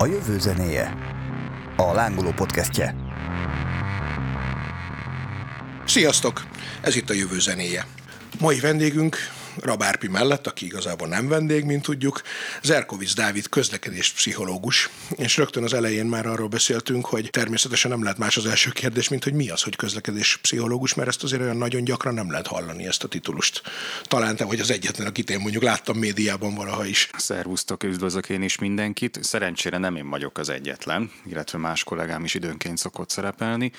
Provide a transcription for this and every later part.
A jövő zenéje. A lángoló podcastje. Sziasztok! Ez itt a jövő zenéje. Mai vendégünk Rabárpi mellett, aki igazából nem vendég, mint tudjuk, Zerkovics Dávid közlekedés pszichológus, és rögtön az elején már arról beszéltünk, hogy természetesen nem lehet más az első kérdés, mint hogy mi az, hogy közlekedés pszichológus, mert ezt azért olyan nagyon gyakran nem lehet hallani ezt a titulust. Talán te vagy az egyetlen, akit én mondjuk láttam médiában valaha is. Szervusztok, üdvözlök én is mindenkit. Szerencsére nem én vagyok az egyetlen, illetve más kollégám is időnként szokott szerepelni.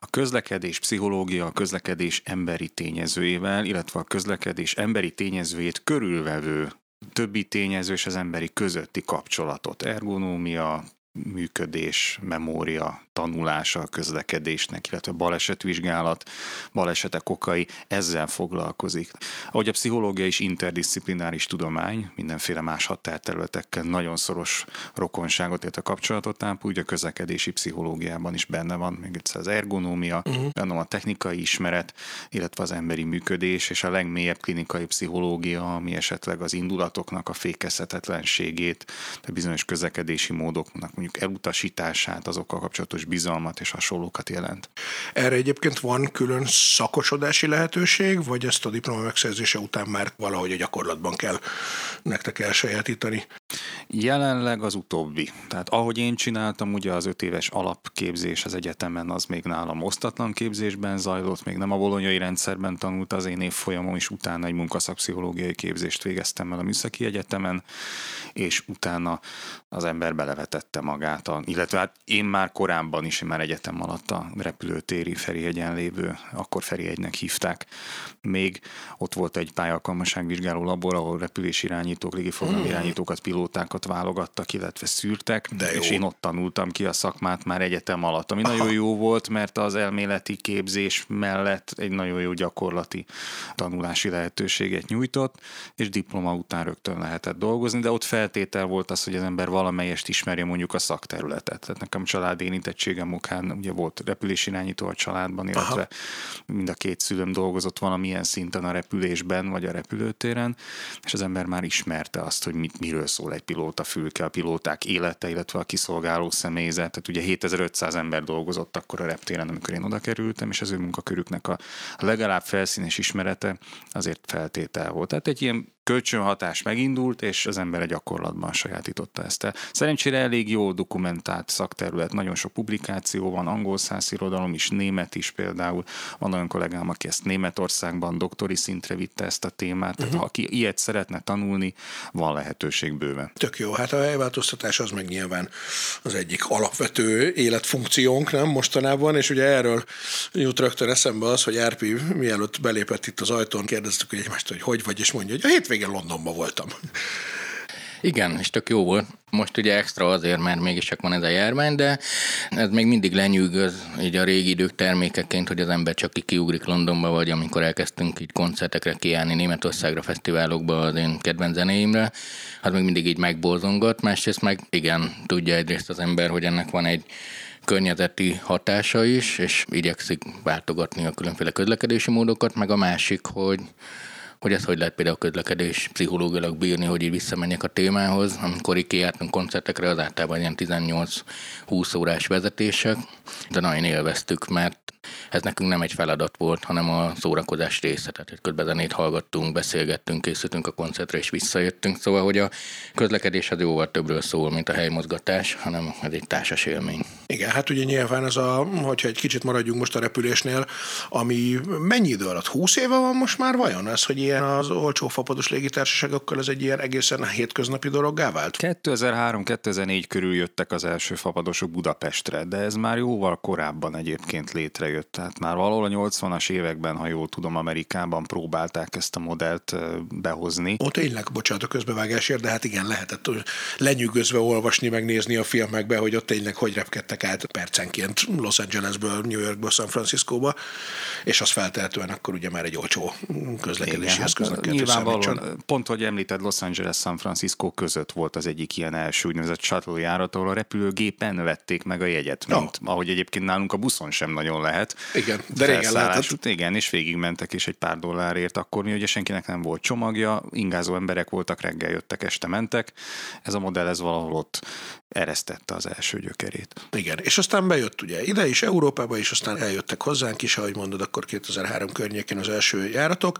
A közlekedés pszichológia, a közlekedés emberi tényezőjével, illetve a közlekedés emberi tényezőjét körülvevő többi tényező és az emberi közötti kapcsolatot, ergonómia, működés, memória, tanulása a közlekedésnek, illetve balesetvizsgálat, balesetek okai, ezzel foglalkozik. Ahogy a pszichológia is interdisziplináris tudomány, mindenféle más határterületekkel nagyon szoros rokonságot, illetve kapcsolatot ápol, úgy a közlekedési pszichológiában is benne van, még egyszer az ergonómia, uh-huh. benne van a technikai ismeret, illetve az emberi működés, és a legmélyebb klinikai pszichológia, ami esetleg az indulatoknak a fékezhetetlenségét, de bizonyos közlekedési módoknak mondjuk elutasítását, azokkal kapcsolatos bizalmat és hasonlókat jelent. Erre egyébként van külön szakosodási lehetőség, vagy ezt a diploma megszerzése után már valahogy a gyakorlatban kell nektek elsajátítani? Jelenleg az utóbbi. Tehát ahogy én csináltam, ugye az öt éves alapképzés az egyetemen az még nálam osztatlan képzésben zajlott, még nem a bolonyai rendszerben tanult az én évfolyamom, és utána egy munkaszakpszichológiai képzést végeztem el a Műszaki Egyetemen, és utána az ember belevetette magát, a, illetve hát én már korábban is, én már egyetem alatt a repülőtéri Ferihegyen lévő, akkor Ferihegynek hívták, még ott volt egy pályalkalmasságvizsgáló labor, ahol repülésirányítók, légiforgalmi mm. irányítókat, pilótákat válogattak, illetve szűrtek, De jó. és én ott tanultam ki a szakmát már egyetem alatt, ami Aha. nagyon jó volt, mert az elméleti képzés mellett egy nagyon jó gyakorlati tanulási lehetőséget nyújtott, és diploma után rögtön lehetett dolgozni, de ott feltétel volt az, hogy az ember valamelyest ismerje mondjuk a szakterületet. Tehát nekem család érintettségem okán ugye volt repülésirányító a családban, illetve Aha. mind a két szülőm dolgozott valamilyen szinten a repülésben vagy a repülőtéren, és az ember már ismerte azt, hogy mit, miről szól egy pilóta fülke, a pilóták élete, illetve a kiszolgáló személyzet. Tehát ugye 7500 ember dolgozott akkor a reptéren, amikor én oda kerültem, és az ő munkakörüknek a legalább felszínes ismerete azért feltétel volt. Tehát egy ilyen kölcsönhatás megindult, és az ember a gyakorlatban sajátította ezt el. Szerencsére elég jó dokumentált szakterület, nagyon sok publikáció van, angol száz irodalom is, német is például. Van olyan kollégám, aki ezt Németországban doktori szintre vitte ezt a témát, tehát uh-huh. ha aki ilyet szeretne tanulni, van lehetőség bőven. Tök jó, hát a helyváltoztatás az meg nyilván az egyik alapvető életfunkciónk, nem mostanában, és ugye erről jut rögtön eszembe az, hogy Árpi mielőtt belépett itt az ajtón, kérdeztük hogy egymást, hogy hogy vagy, és mondja, hogy a hétvégén hétvégén Londonban voltam. Igen, és tök jó volt. Most ugye extra azért, mert mégis csak van ez a járvány, de ez még mindig lenyűgöz így a régi idők termékeként, hogy az ember csak ki kiugrik Londonba, vagy amikor elkezdtünk így koncertekre kiállni Németországra, fesztiválokba az én kedvenc zenéimre, az még mindig így megborzongat, másrészt meg igen, tudja egyrészt az ember, hogy ennek van egy környezeti hatása is, és igyekszik váltogatni a különféle közlekedési módokat, meg a másik, hogy hogy ez hogy lehet például közlekedés pszichológilag bírni, hogy így visszamenjek a témához. Amikor így koncertekre, az általában ilyen 18-20 órás vezetések, de nagyon élveztük, mert ez nekünk nem egy feladat volt, hanem a szórakozás része. Tehát közben zenét hallgattunk, beszélgettünk, készültünk a koncertre és visszajöttünk. Szóval, hogy a közlekedés az jóval többről szól, mint a helymozgatás, hanem ez egy társas élmény. Igen, hát ugye nyilván ez a, hogyha egy kicsit maradjunk most a repülésnél, ami mennyi idő alatt? 20 éve van most már vajon ez, hogy ilyen az olcsó fapados légitársaságokkal ez egy ilyen egészen hétköznapi dologgá vált? 2003-2004 körül jöttek az első fapadosok Budapestre, de ez már jóval korábban egyébként létrejött. Tehát már valahol a 80-as években, ha jól tudom, Amerikában próbálták ezt a modellt behozni. Ó, tényleg, bocsánat a közbevágásért, de hát igen, lehetett lenyűgözve olvasni, megnézni a filmekbe, hogy ott tényleg hogy repkedtek át percenként Los Angelesből, New Yorkból, San Franciscóba, és az feltehetően akkor ugye már egy olcsó közlekedési hát eszköznek Nyilvánvalóan, pont hogy említed, Los Angeles, San Francisco között volt az egyik ilyen első úgynevezett shuttle járat, ahol a repülőgépen vették meg a jegyet, mint no. ahogy egyébként nálunk a buszon sem nagyon lehet lehet. Igen, de régen lehetett. Igen, és végigmentek, és egy pár dollárért akkor mi ugye senkinek nem volt csomagja, ingázó emberek voltak, reggel jöttek, este mentek. Ez a modell ez valahol ott eresztette az első gyökerét. Igen, és aztán bejött ugye ide is, Európába is, aztán eljöttek hozzánk is, ahogy mondod, akkor 2003 környékén az első járatok,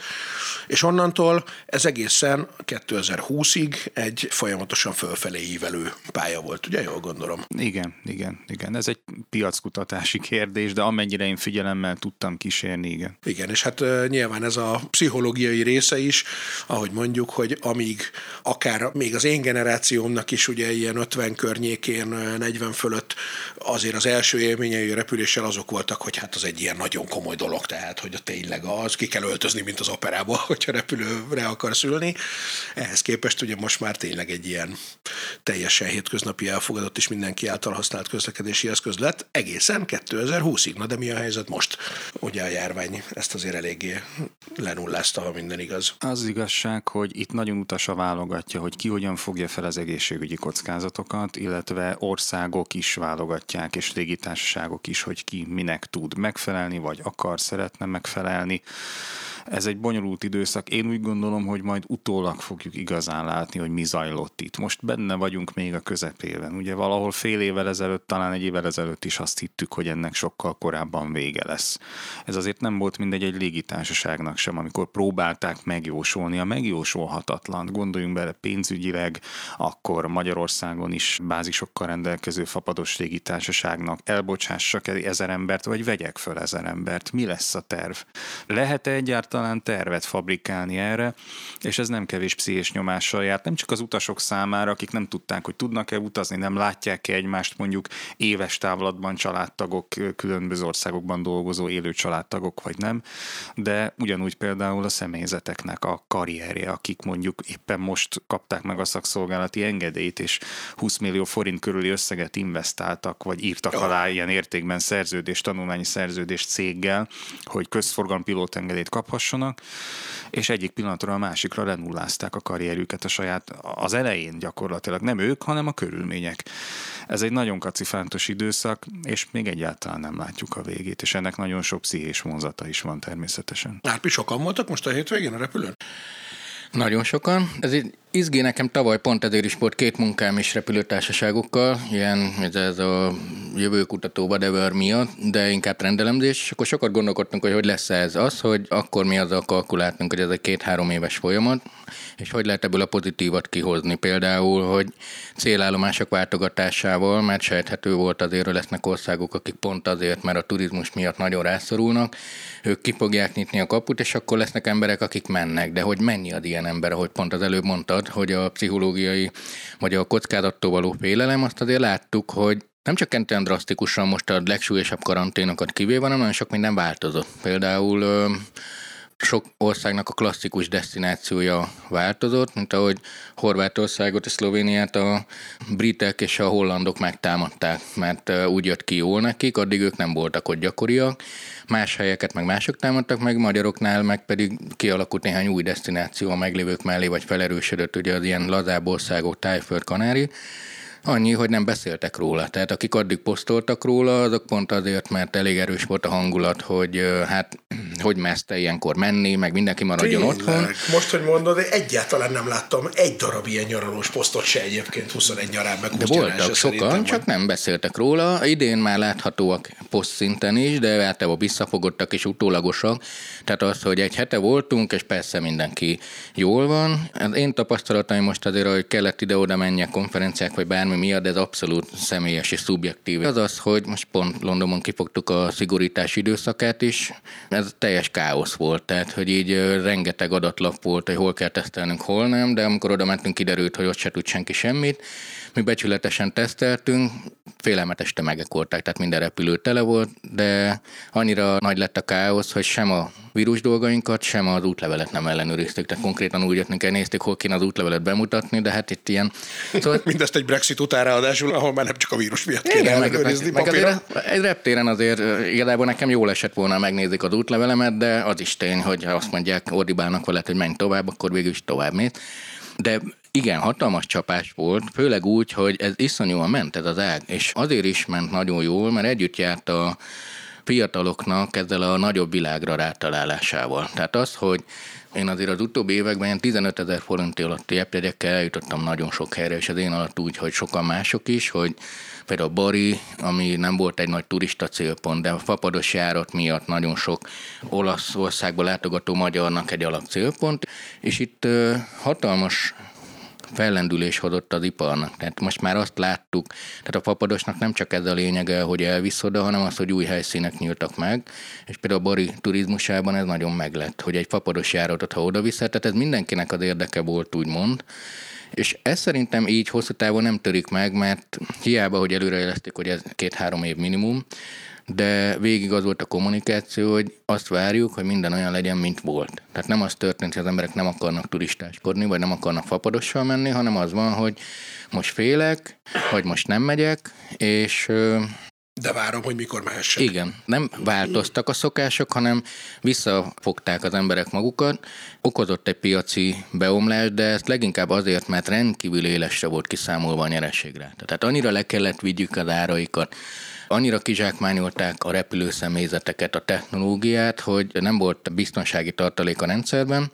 és onnantól ez egészen 2020-ig egy folyamatosan fölfelé ívelő pálya volt, ugye jól gondolom? Igen, igen, igen. Ez egy piackutatási kérdés, de amennyire én figyelemmel tudtam kísérni, igen. Igen, és hát nyilván ez a pszichológiai része is, ahogy mondjuk, hogy amíg akár még az én generációmnak is ugye ilyen 50 környékén, 40 fölött azért az első élményei repüléssel azok voltak, hogy hát az egy ilyen nagyon komoly dolog, tehát hogy a tényleg az ki kell öltözni, mint az operába, hogyha repülőre akarsz ülni. Ehhez képest ugye most már tényleg egy ilyen teljesen hétköznapi elfogadott és mindenki által használt közlekedési eszköz lett egészen 2020-ig. Na de mi a helyzet most? Ugye a járvány ezt azért eléggé lenullázta, ha minden igaz. Az igazság, hogy itt nagyon utasa válogatja, hogy ki hogyan fogja fel az egészségügyi kockázatokat, illetve országok is válogatják, és légitársaságok is, hogy ki minek tud megfelelni, vagy akar, szeretne megfelelni. Ez egy bonyolult időszak. Én úgy gondolom, hogy majd utólag fogjuk igazán látni, hogy mi zajlott itt. Most benne vagyunk még a közepében. Ugye valahol fél évvel ezelőtt, talán egy évvel ezelőtt is azt hittük, hogy ennek sokkal korábban vége lesz. Ez azért nem volt mindegy egy légitársaságnak sem, amikor próbálták megjósolni a megjósolhatatlan. Gondoljunk bele pénzügyileg, akkor Magyarországon is bázisokkal rendelkező fapados légitársaságnak elbocsássak ezer embert, vagy vegyek föl ezer embert. Mi lesz a terv? Lehet-e egyáltalán talán tervet fabrikálni erre, és ez nem kevés pszichés nyomással járt, nem csak az utasok számára, akik nem tudták, hogy tudnak-e utazni, nem látják-e egymást mondjuk éves távlatban családtagok, különböző országokban dolgozó élő családtagok, vagy nem, de ugyanúgy például a személyzeteknek a karrierje, akik mondjuk éppen most kapták meg a szakszolgálati engedélyt, és 20 millió forint körüli összeget investáltak, vagy írtak alá ilyen értékben szerződés, tanulmányi szerződés céggel, hogy közforgalmi pilótengedélyt kaphassanak, jussanak, és egyik pillanatról a másikra lenullázták a karrierüket a saját, az elején gyakorlatilag, nem ők, hanem a körülmények. Ez egy nagyon kacifántos időszak, és még egyáltalán nem látjuk a végét, és ennek nagyon sok pszichés vonzata is van természetesen. Árpi, sokan voltak most a hétvégén a repülőn? Nagyon sokan. Ez egy izgé nekem tavaly pont ezért is volt két munkám is repülőtársaságokkal, ilyen ez, ez a jövőkutató whatever miatt, de inkább rendelemzés, és akkor sokat gondolkodtunk, hogy hogy lesz ez az, hogy akkor mi azzal kalkuláltunk, hogy ez egy két-három éves folyamat, és hogy lehet ebből a pozitívat kihozni. Például, hogy célállomások váltogatásával, mert sejthető volt azért, hogy lesznek országok, akik pont azért, mert a turizmus miatt nagyon rászorulnak, ők ki fogják nyitni a kaput, és akkor lesznek emberek, akik mennek. De hogy mennyi ad ilyen ember, ahogy pont az előbb mondtad, hogy a pszichológiai vagy a kockázattól való félelem, azt azért láttuk, hogy nem csak olyan drasztikusan most a legsúlyosabb karanténokat kivéve, hanem nagyon sok minden változott. Például sok országnak a klasszikus destinációja változott, mint ahogy Horvátországot és Szlovéniát a britek és a hollandok megtámadták, mert úgy jött ki jól nekik, addig ők nem voltak ott gyakoriak, más helyeket meg mások támadtak meg, magyaroknál meg pedig kialakult néhány új destináció a meglévők mellé, vagy felerősödött ugye az ilyen lazább országok, Tájföld, Kanári, Annyi, hogy nem beszéltek róla. Tehát akik addig posztoltak róla, azok pont azért, mert elég erős volt a hangulat, hogy hát hogy meszte ilyenkor menni, meg mindenki maradjon Tényleg. otthon. Most, hogy mondod, egyáltalán nem láttam egy darab ilyen nyaralós posztot se egyébként 21 nyarán meg De voltak sokan, csak nem beszéltek róla. Idén már láthatóak poszt szinten is, de általában visszafogottak és utólagosak. Tehát az, hogy egy hete voltunk, és persze mindenki jól van. Az én tapasztalataim most azért, hogy kellett ide-oda menjek konferenciák, vagy bármi ami miatt ez abszolút személyes és szubjektív. Az az, hogy most pont Londonban kifogtuk a szigorítás időszakát is, ez teljes káosz volt, tehát hogy így rengeteg adatlap volt, hogy hol kell tesztelnünk, hol nem, de amikor oda mentünk, kiderült, hogy ott se tud senki semmit. Mi becsületesen teszteltünk, félelmetes tömegek voltak, tehát minden repülő tele volt, de annyira nagy lett a káosz, hogy sem a vírus dolgainkat, sem az útlevelet nem ellenőriztük. Tehát konkrétan úgy jöttünk el, néztük, hol kéne az útlevelet bemutatni, de hát itt ilyen... Szóval... Mindezt egy Brexit után ráadásul, ahol már nem csak a vírus miatt kéne Igen, ellenőrizni meg, meg azért egy reptéren azért igazából nekem jól esett volna megnézik az útlevelemet, de az is tény, hogy ha azt mondják, ordibálnak vele, hogy menj tovább, akkor végül is tovább mész. De igen, hatalmas csapás volt, főleg úgy, hogy ez iszonyúan ment ez az ág, és azért is ment nagyon jól, mert együtt járt a fiataloknak ezzel a nagyobb világra rátalálásával. Tehát az, hogy én azért az utóbbi években ilyen 15 ezer forint alatti appjegyekkel eljutottam nagyon sok helyre, és az én alatt úgy, hogy sokan mások is, hogy például Bari, ami nem volt egy nagy turista célpont, de a fapados járat miatt nagyon sok Olaszországba látogató magyarnak egy alap célpont, és itt hatalmas fellendülés hozott az iparnak. Tehát most már azt láttuk, tehát a papadosnak nem csak ez a lényege, hogy elvisz oda, hanem az, hogy új helyszínek nyíltak meg, és például a Bari turizmusában ez nagyon meglett, hogy egy papados járatot, ha oda visz, tehát ez mindenkinek az érdeke volt, úgymond, és ez szerintem így hosszú távon nem törik meg, mert hiába, hogy előrejelezték, hogy ez két-három év minimum, de végig az volt a kommunikáció, hogy azt várjuk, hogy minden olyan legyen, mint volt. Tehát nem az történt, hogy az emberek nem akarnak turistáskodni, vagy nem akarnak fapadossal menni, hanem az van, hogy most félek, vagy most nem megyek, és de várom, hogy mikor mehessek. Igen, nem változtak a szokások, hanem visszafogták az emberek magukat. Okozott egy piaci beomlás, de ezt leginkább azért, mert rendkívül élesre volt kiszámolva a nyerességre. Tehát annyira le kellett vigyük az áraikat, Annyira kizsákmányolták a repülőszemélyzeteket, a technológiát, hogy nem volt biztonsági tartalék a rendszerben,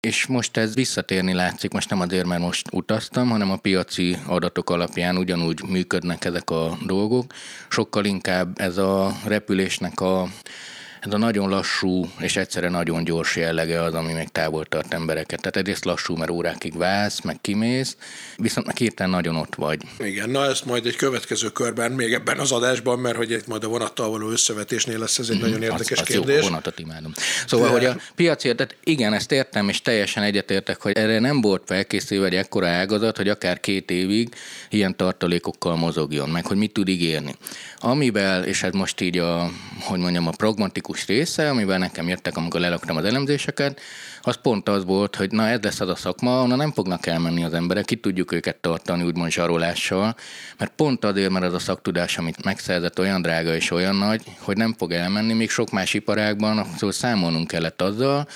és most ez visszatérni látszik, most nem azért, mert most utaztam, hanem a piaci adatok alapján ugyanúgy működnek ezek a dolgok. Sokkal inkább ez a repülésnek a ez a nagyon lassú és egyszerre nagyon gyors jellege az, ami még távol tart embereket. Tehát egyrészt lassú, mert órákig válsz, meg kimész, viszont meg hirtelen nagyon ott vagy. Igen, na ezt majd egy következő körben, még ebben az adásban, mert hogy egy majd a vonattal való összevetésnél lesz ez egy mm, nagyon érdekes az, az kérdés. Jó, vonatot imádom. Szóval, De... hogy a piaci, tehát igen, ezt értem, és teljesen egyetértek, hogy erre nem volt felkészülve egy ekkora ágazat, hogy akár két évig ilyen tartalékokkal mozogjon, meg hogy mit tud ígérni. Amivel, és ez most így a, hogy mondjam, a pragmatikus része, amivel nekem jöttek, amikor lelaktam az elemzéseket, az pont az volt, hogy na ez lesz az a szakma, onnan nem fognak elmenni az emberek, itt tudjuk őket tartani úgymond zsarolással, mert pont azért, mert az a szaktudás, amit megszerzett, olyan drága és olyan nagy, hogy nem fog elmenni, még sok más iparágban, szóval számolnunk kellett azzal,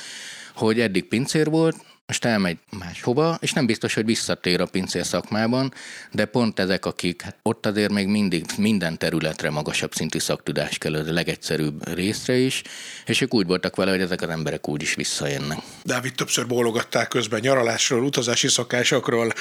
hogy eddig pincér volt, most elmegy máshova, és nem biztos, hogy visszatér a pincér szakmában, de pont ezek, akik hát ott azért még mindig minden területre magasabb szintű szaktudás kell, a legegyszerűbb részre is, és ők úgy voltak vele, hogy ezek az emberek úgy is visszajönnek. Dávid többször bólogatták közben nyaralásról, utazási szokásokról.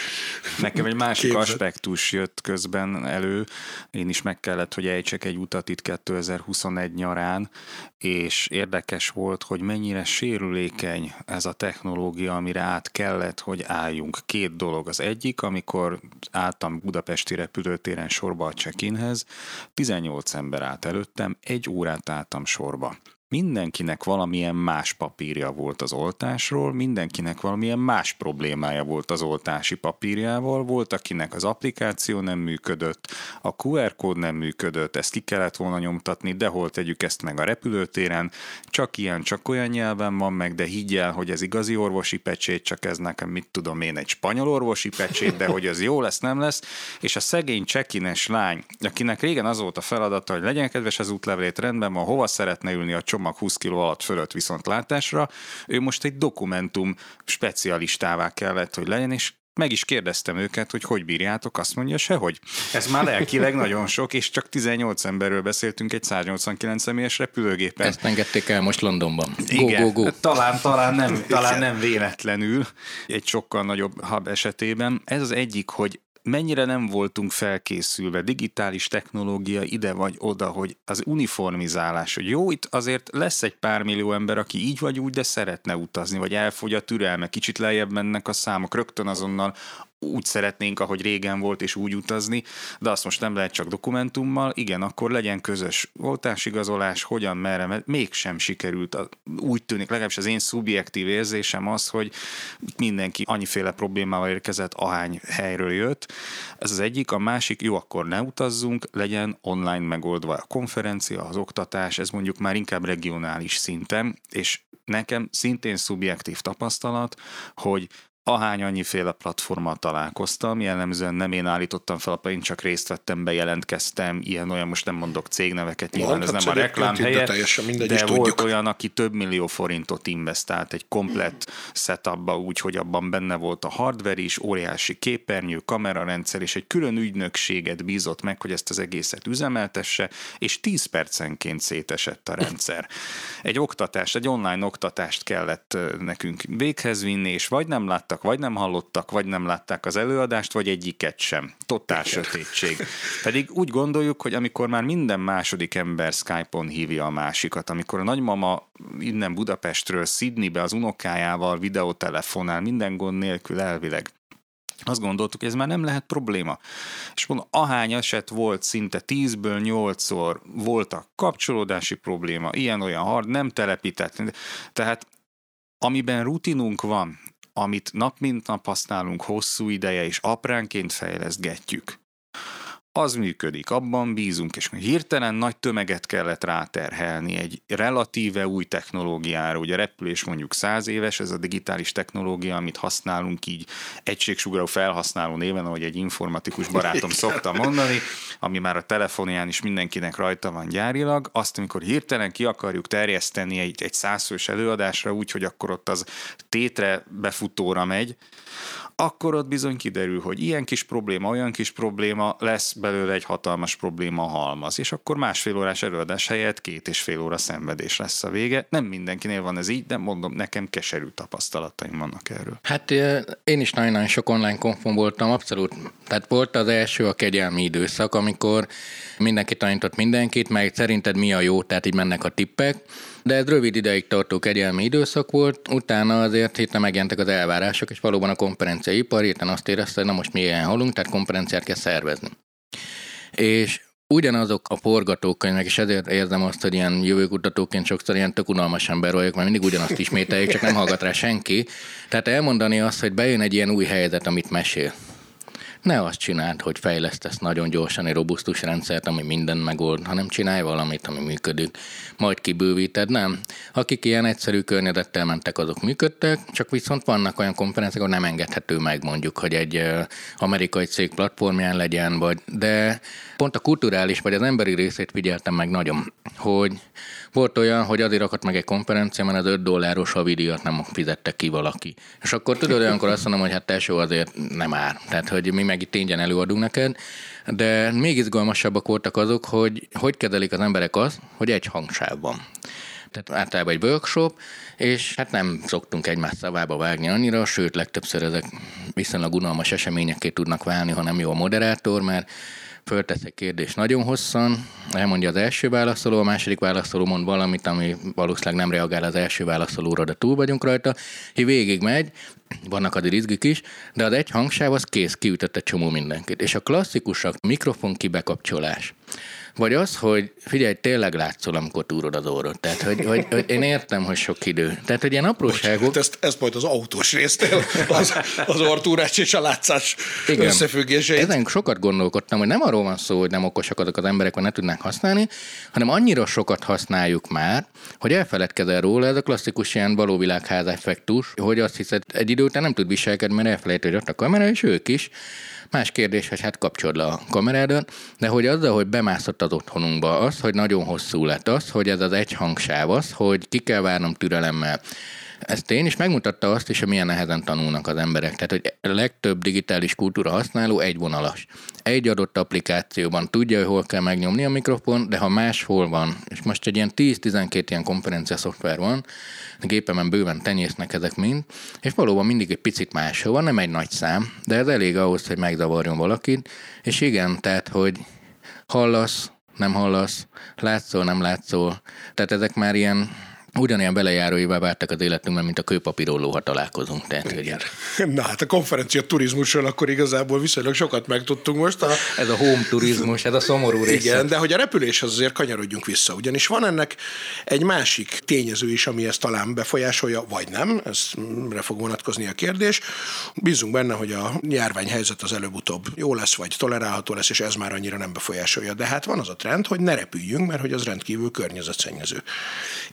Nekem egy másik képzett. aspektus jött közben elő. Én is meg kellett, hogy ejtsek egy utat itt 2021 nyarán, és érdekes volt, hogy mennyire sérülékeny ez a technológia, amire át kellett, hogy álljunk. Két dolog. Az egyik, amikor álltam Budapesti repülőtéren sorba a check-inhez, 18 ember állt előttem, egy órát álltam sorba mindenkinek valamilyen más papírja volt az oltásról, mindenkinek valamilyen más problémája volt az oltási papírjával, volt akinek az applikáció nem működött, a QR kód nem működött, ezt ki kellett volna nyomtatni, de hol tegyük ezt meg a repülőtéren, csak ilyen, csak olyan nyelven van meg, de higgyel, hogy ez igazi orvosi pecsét, csak ez nekem mit tudom én, egy spanyol orvosi pecsét, de hogy az jó lesz, nem lesz, és a szegény csekines lány, akinek régen az volt a feladata, hogy legyen kedves az útlevelét rendben van, hova szeretne ülni a csomag mag 20 kg alatt fölött viszont látásra, ő most egy dokumentum specialistává kellett, hogy legyen, és meg is kérdeztem őket, hogy hogy bírjátok, azt mondja sehogy. Ez már lelkileg nagyon sok, és csak 18 emberről beszéltünk egy 189 személyes repülőgépen. Ezt engedték el most Londonban. Go, Igen, go, go. Talán, talán, nem, talán nem véletlenül egy sokkal nagyobb hub esetében. Ez az egyik, hogy mennyire nem voltunk felkészülve, digitális technológia ide vagy oda, hogy az uniformizálás, hogy jó, itt azért lesz egy pár millió ember, aki így vagy úgy, de szeretne utazni, vagy elfogy a türelme, kicsit lejjebb mennek a számok, rögtön azonnal úgy szeretnénk, ahogy régen volt, és úgy utazni, de azt most nem lehet csak dokumentummal. Igen, akkor legyen közös oltásigazolás, hogyan, merre, mert mégsem sikerült. Úgy tűnik, legalábbis az én szubjektív érzésem az, hogy mindenki annyiféle problémával érkezett, ahány helyről jött. Ez az egyik, a másik, jó, akkor ne utazzunk, legyen online megoldva a konferencia, az oktatás, ez mondjuk már inkább regionális szinten, és nekem szintén szubjektív tapasztalat, hogy ahány annyiféle platformmal találkoztam, jellemzően nem én állítottam fel, én csak részt vettem, bejelentkeztem, ilyen-olyan, most nem mondok cégneveket, nyilván ez nem a reklám helye, de, mindegy, de volt tudjuk. olyan, aki több millió forintot investált egy komplett setupba, úgy, hogy abban benne volt a hardware is, óriási képernyő, kamerarendszer, és egy külön ügynökséget bízott meg, hogy ezt az egészet üzemeltesse, és 10 percenként szétesett a rendszer. Egy oktatás, egy online oktatást kellett nekünk véghez vinni, és vagy nem láttak láttak, vagy nem hallottak, vagy nem látták az előadást, vagy egyiket sem. Totál sötétség. Pedig úgy gondoljuk, hogy amikor már minden második ember Skype-on hívja a másikat, amikor a nagymama innen Budapestről Sydneybe az unokájával videótelefonál, minden gond nélkül elvileg, azt gondoltuk, hogy ez már nem lehet probléma. És mondom, ahány eset volt, szinte 10-ből 8-szor voltak kapcsolódási probléma, ilyen-olyan hard, nem telepített. Tehát amiben rutinunk van, amit nap mint nap használunk hosszú ideje, és apránként fejlesztgetjük, az működik, abban bízunk, és hirtelen nagy tömeget kellett ráterhelni egy relatíve új technológiára, ugye a repülés mondjuk száz éves, ez a digitális technológia, amit használunk így egységsugarú felhasználó néven, ahogy egy informatikus barátom szokta mondani, ami már a telefonján is mindenkinek rajta van gyárilag, azt, amikor hirtelen ki akarjuk terjeszteni egy, egy százfős előadásra úgy, hogy akkor ott az tétre befutóra megy, akkor ott bizony kiderül, hogy ilyen kis probléma, olyan kis probléma, lesz belőle egy hatalmas probléma halmaz, és akkor másfél órás előadás helyett két és fél óra szenvedés lesz a vége. Nem mindenkinél van ez így, de mondom, nekem keserű tapasztalataim vannak erről. Hát én is nagyon-nagyon sok online konfon voltam, abszolút. Tehát volt az első a kegyelmi időszak, amikor mindenki tanított mindenkit, meg szerinted mi a jó, tehát így mennek a tippek de ez rövid ideig tartó kegyelmi időszak volt, utána azért héten megjelentek az elvárások, és valóban a konferenciaipar héten azt érezte, hogy na most mi ilyen halunk, tehát konferenciát kell szervezni. És ugyanazok a forgatókönyvek, és ezért érzem azt, hogy ilyen jövőkutatóként sokszor ilyen tök unalmas ember vagyok, mert mindig ugyanazt ismételjük, csak nem hallgat rá senki. Tehát elmondani azt, hogy bejön egy ilyen új helyzet, amit mesél ne azt csináld, hogy fejlesztesz nagyon gyorsan egy robusztus rendszert, ami minden megold, hanem csinálj valamit, ami működik. Majd kibővíted, nem. Akik ilyen egyszerű környezettel mentek, azok működtek, csak viszont vannak olyan konferenciák, ahol nem engedhető meg mondjuk, hogy egy amerikai cég platformján legyen, vagy, de pont a kulturális vagy az emberi részét figyeltem meg nagyon, hogy volt olyan, hogy azért akadt meg egy konferencia, mert az 5 dolláros havidíjat nem fizette ki valaki. És akkor tudod, olyankor azt mondom, hogy hát tesó azért nem ár. Tehát, hogy mi meg itt ingyen előadunk neked. De még izgalmasabbak voltak azok, hogy hogy kezelik az emberek azt, hogy egy hangsáv van tehát általában egy workshop, és hát nem szoktunk egymás szavába vágni annyira, sőt, legtöbbször ezek viszonylag unalmas eseményekké tudnak válni, ha nem jó a moderátor, mert föltesz egy kérdést nagyon hosszan, elmondja az első válaszoló, a második válaszoló mond valamit, ami valószínűleg nem reagál az első válaszolóra, de túl vagyunk rajta, hogy végig megy, vannak addig izgik is, de az egy hangsáv az kész, kiütött egy csomó mindenkit. És a klasszikusak mikrofon kibekapcsolás, vagy az, hogy figyelj, tényleg látszol, amikor túrod az orrod. Tehát, hogy, hogy, hogy én értem, hogy sok idő. Tehát, hogy ilyen apróságok... Bocsánat, ezt, ezt majd az autós résztél, az, az ortúrás és a látszás Igen. összefüggéseit. Ezen sokat gondolkodtam, hogy nem arról van szó, hogy nem okosak azok az emberek, hogy ne tudnánk használni, hanem annyira sokat használjuk már, hogy elfeledkezel róla, ez a klasszikus ilyen valóvilágház effektus, hogy azt hiszed, egy idő után nem tud viselkedni, mert elfelejt, hogy ott a kamera, és ők is. Más kérdés, hogy hát kapcsolod le a kamerádat, de hogy azzal, hogy bemászott az otthonunkba, az, hogy nagyon hosszú lett, az, hogy ez az egy hangsáv, az, hogy ki kell várnom türelemmel, ez tény, és megmutatta azt is, hogy milyen nehezen tanulnak az emberek. Tehát, hogy a legtöbb digitális kultúra használó egyvonalas. Egy adott applikációban tudja, hogy hol kell megnyomni a mikrofon, de ha máshol van, és most egy ilyen 10-12 ilyen konferencia szoftver van, a gépemen bőven tenyésznek ezek mind, és valóban mindig egy picit máshol van, nem egy nagy szám, de ez elég ahhoz, hogy megzavarjon valakit, és igen, tehát, hogy hallasz, nem hallasz, látszol, nem látszol, tehát ezek már ilyen ugyanilyen belejáróivá váltak az életünkben, mint a kőpapírolló, ha találkozunk. Tehát, Igen. Na hát a konferencia turizmusról akkor igazából viszonylag sokat megtudtunk most. A... Ez a home turizmus, ez a szomorú része. Igen, de hogy a repüléshez azért kanyarodjunk vissza, ugyanis van ennek egy másik tényező is, ami ezt talán befolyásolja, vagy nem, ezre fog vonatkozni a kérdés. Bízunk benne, hogy a járványhelyzet az előbb-utóbb jó lesz, vagy tolerálható lesz, és ez már annyira nem befolyásolja. De hát van az a trend, hogy ne repüljünk, mert hogy az rendkívül környezetszennyező.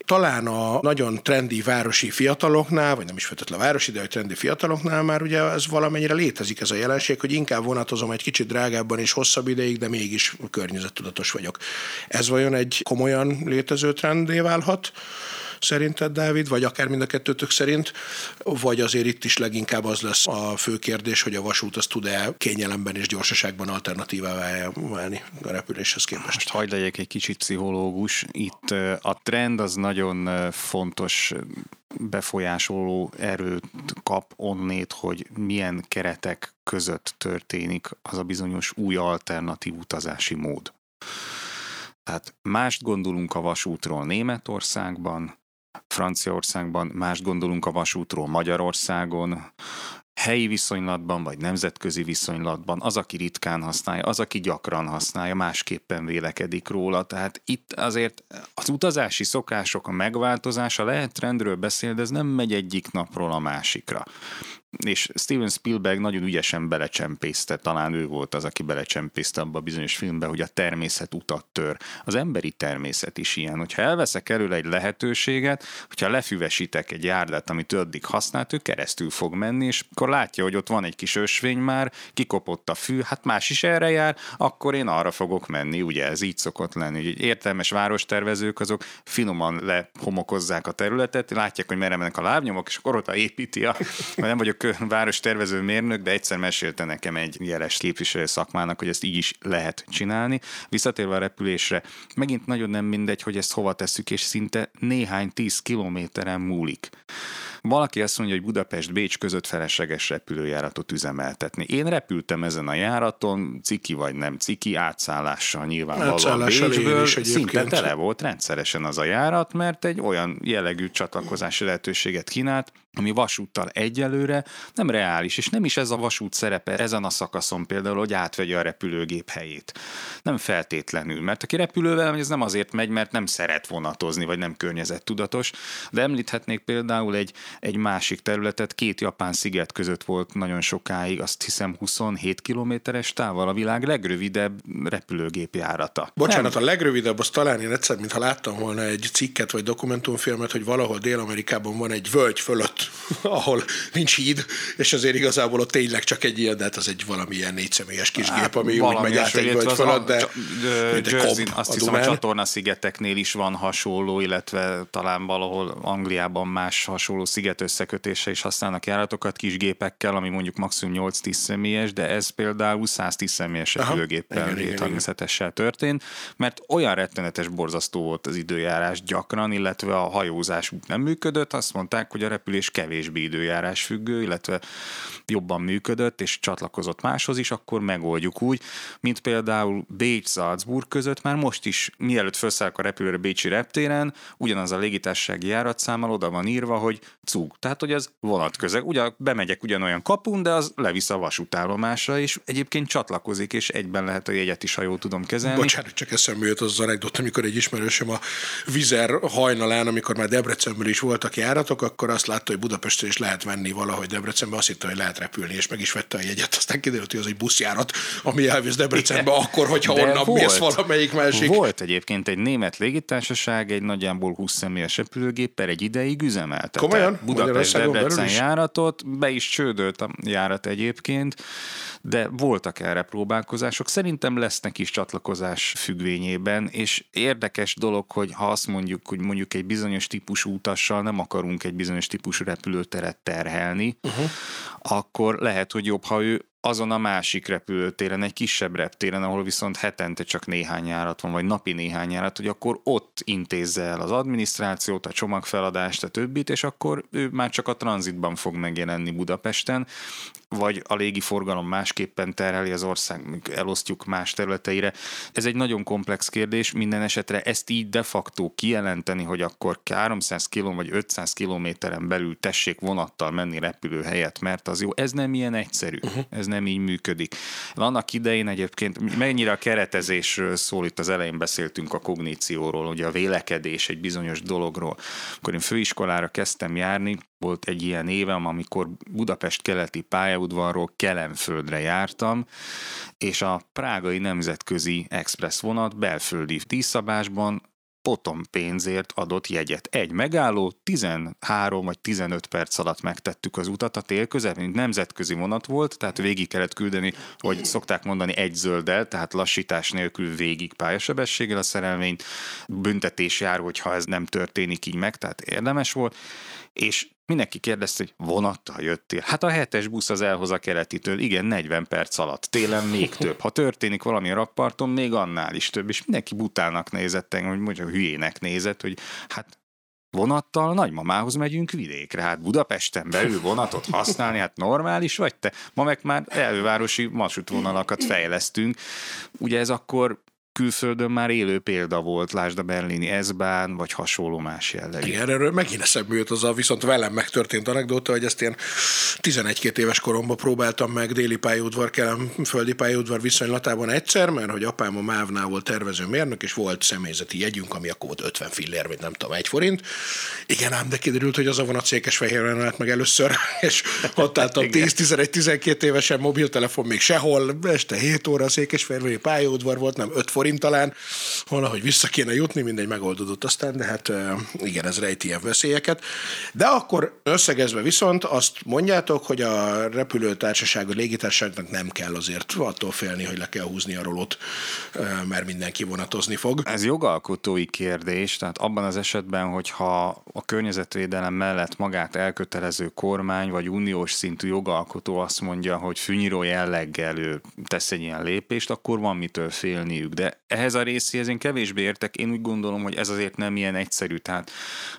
Talán a nagyon trendi városi fiataloknál, vagy nem is feltétlenül városi, de a trendi fiataloknál már ugye ez valamennyire létezik ez a jelenség, hogy inkább vonatozom egy kicsit drágábban és hosszabb ideig, de mégis környezettudatos vagyok. Ez vajon egy komolyan létező trendé válhat? Szerinted, Dávid, vagy akár mind a kettőtök szerint, vagy azért itt is leginkább az lesz a fő kérdés, hogy a vasút az tud-e kényelemben és gyorsaságban alternatívává válni a repüléshez képest. Most hagyd legyek egy kicsit pszichológus. Itt a trend az nagyon fontos befolyásoló erőt kap onnét, hogy milyen keretek között történik az a bizonyos új alternatív utazási mód. Tehát mást gondolunk a vasútról Németországban, Franciaországban, más gondolunk a vasútról Magyarországon, helyi viszonylatban, vagy nemzetközi viszonylatban, az, aki ritkán használja, az, aki gyakran használja, másképpen vélekedik róla. Tehát itt azért az utazási szokások, a megváltozása lehet trendről beszél, de ez nem megy egyik napról a másikra és Steven Spielberg nagyon ügyesen belecsempészte, talán ő volt az, aki belecsempészte abba a bizonyos filmbe, hogy a természet utat tör. Az emberi természet is ilyen. Hogyha elveszek erről egy lehetőséget, hogyha lefüvesítek egy járdát, amit addig használt, ő keresztül fog menni, és akkor látja, hogy ott van egy kis ösvény már, kikopott a fű, hát más is erre jár, akkor én arra fogok menni, ugye ez így szokott lenni. Hogy értelmes várostervezők azok finoman lehomokozzák a területet, látják, hogy merre mennek a lábnyomok, és akkor ott építi a, nem vagyok város tervező mérnök, de egyszer mesélte nekem egy jeles képviselő szakmának, hogy ezt így is lehet csinálni. Visszatérve a repülésre, megint nagyon nem mindegy, hogy ezt hova tesszük, és szinte néhány tíz kilométeren múlik. Valaki azt mondja, hogy Budapest-Bécs között felesleges repülőjáratot üzemeltetni. Én repültem ezen a járaton, ciki vagy nem ciki, átszállással nyilvánvalóan Bécsből, szinte tele volt rendszeresen az a járat, mert egy olyan jellegű csatlakozási lehetőséget kínált, ami vasúttal egyelőre nem reális, és nem is ez a vasút szerepe ezen a szakaszon például, hogy átvegye a repülőgép helyét. Nem feltétlenül, mert aki repülővel, ez nem azért megy, mert nem szeret vonatozni, vagy nem környezettudatos, de említhetnék például egy, egy másik területet, két japán sziget között volt nagyon sokáig, azt hiszem 27 kilométeres távol a világ legrövidebb repülőgép járata. Bocsánat, nem. a legrövidebb, az talán én egyszer, mintha láttam volna egy cikket vagy dokumentumfilmet, hogy valahol Dél-Amerikában van egy völgy fölött ahol nincs híd, és azért igazából ott tényleg csak egy ilyen, de hát az egy valamilyen négyszemélyes kis hát, gép, ami úgy megy át egy völgy fölött, de, de Jersey, azt hiszem a csatorna szigeteknél is van hasonló, illetve talán valahol Angliában más hasonló sziget összekötése is használnak járatokat kis gépekkel, ami mondjuk maximum 8-10 személyes, de ez például 110 személyes repülőgéppel, 737-essel történt, mert olyan rettenetes borzasztó volt az időjárás gyakran, illetve a hajózás nem működött, azt mondták, hogy a repülés kevésbé időjárás függő, illetve jobban működött, és csatlakozott máshoz is, akkor megoldjuk úgy, mint például Bécs-Salzburg között már most is, mielőtt felszállok a repülőre Bécsi reptéren, ugyanaz a légitársasági járatszámmal oda van írva, hogy cug. Tehát, hogy az vonatközeg. Ugyan, bemegyek ugyanolyan kapun, de az levisz a vasútállomásra, és egyébként csatlakozik, és egyben lehet a jegyet is, ha jól tudom kezelni. Bocsánat, csak eszembe jött az anekdot, amikor egy ismerősöm a Vizer hajnalán, amikor már Debrecenből is voltak járatok, akkor azt látta, hogy Budapestről is lehet venni valahogy Debrecenbe, azt hitte, hogy lehet repülni, és meg is vette a jegyet. Aztán kiderült, hogy az egy buszjárat, ami elvisz Debrecenbe, Igen. akkor, hogyha De onnan volt, mész valamelyik másik. Volt egyébként egy német légitársaság, egy nagyjából 20 személyes repülőgéppel egy ideig üzemeltetett. Komolyan? Budapest-Debrecen járatot, be is csődölt a járat egyébként, de voltak erre próbálkozások. Szerintem lesznek is csatlakozás függvényében, és érdekes dolog, hogy ha azt mondjuk, hogy mondjuk egy bizonyos típusú utassal nem akarunk egy bizonyos típusú repülőteret terhelni, uh-huh. akkor lehet, hogy jobb, ha ő azon a másik repülőtéren, egy kisebb reptéren, ahol viszont hetente csak néhány járat van, vagy napi néhány járat, hogy akkor ott intézze el az adminisztrációt, a csomagfeladást, a többit, és akkor ő már csak a tranzitban fog megjelenni Budapesten, vagy a légi forgalom másképpen terheli az ország, elosztjuk más területeire. Ez egy nagyon komplex kérdés, minden esetre ezt így de facto kijelenteni, hogy akkor 300 km vagy 500 kilométeren belül tessék vonattal menni repülő helyet, mert az jó, ez nem ilyen egyszerű, uh-huh. ez nem így működik. Annak idején egyébként mennyire a keretezésről szól, itt az elején beszéltünk a kognícióról, ugye a vélekedés egy bizonyos dologról. Akkor én főiskolára kezdtem járni, volt egy ilyen évem, amikor Budapest keleti pályaudvarról Kelenföldre jártam, és a prágai nemzetközi express vonat belföldi díszabásban potom pénzért adott jegyet. Egy megálló, 13 vagy 15 perc alatt megtettük az utat. A tél közep, mint nemzetközi vonat volt, tehát végig kellett küldeni, hogy szokták mondani egy zölddel, tehát lassítás nélkül végig pályasebességgel a szerelvényt, büntetés jár, hogyha ez nem történik így meg, tehát érdemes volt, és mindenki kérdezte, hogy vonattal jöttél. Hát a hetes busz az elhoz a keletitől, igen, 40 perc alatt, télen még több. Ha történik valami a rakparton, még annál is több, és mindenki butának nézett engem, hogy mondjuk hülyének nézett, hogy hát vonattal nagymamához megyünk vidékre. Hát Budapesten belül vonatot használni, hát normális vagy te? Ma meg már elővárosi vasútvonalakat fejlesztünk. Ugye ez akkor külföldön már élő példa volt, lásd a berlini S-bán, vagy hasonló más jellegű. Igen, erről megint eszembe jut az a viszont velem megtörtént anekdóta, hogy ezt én 11-2 éves koromban próbáltam meg déli pályaudvar, kelem földi pályaudvar viszonylatában egyszer, mert hogy apám a Mávnál volt tervező mérnök, és volt személyzeti jegyünk, ami akkor volt 50 fillér, vagy nem tudom, egy forint. Igen, ám, de kiderült, hogy az a vonat Székesfehérben állt meg először, és ott álltam 10-11-12 évesen mobiltelefon még sehol, este 7 óra Székesfehérveri pályaudvar volt, nem 5 forint forint talán, valahogy vissza kéne jutni, mindegy megoldódott aztán, de hát igen, ez rejti ilyen veszélyeket. De akkor összegezve viszont azt mondjátok, hogy a repülőtársaság, a légitársaságnak nem kell azért attól félni, hogy le kell húzni a rolót, mert mindenki vonatozni fog. Ez jogalkotói kérdés, tehát abban az esetben, hogyha a környezetvédelem mellett magát elkötelező kormány vagy uniós szintű jogalkotó azt mondja, hogy fűnyíró jelleggel ő tesz egy ilyen lépést, akkor van mitől félniük. De ehhez a részéhez én kevésbé értek. Én úgy gondolom, hogy ez azért nem ilyen egyszerű. Tehát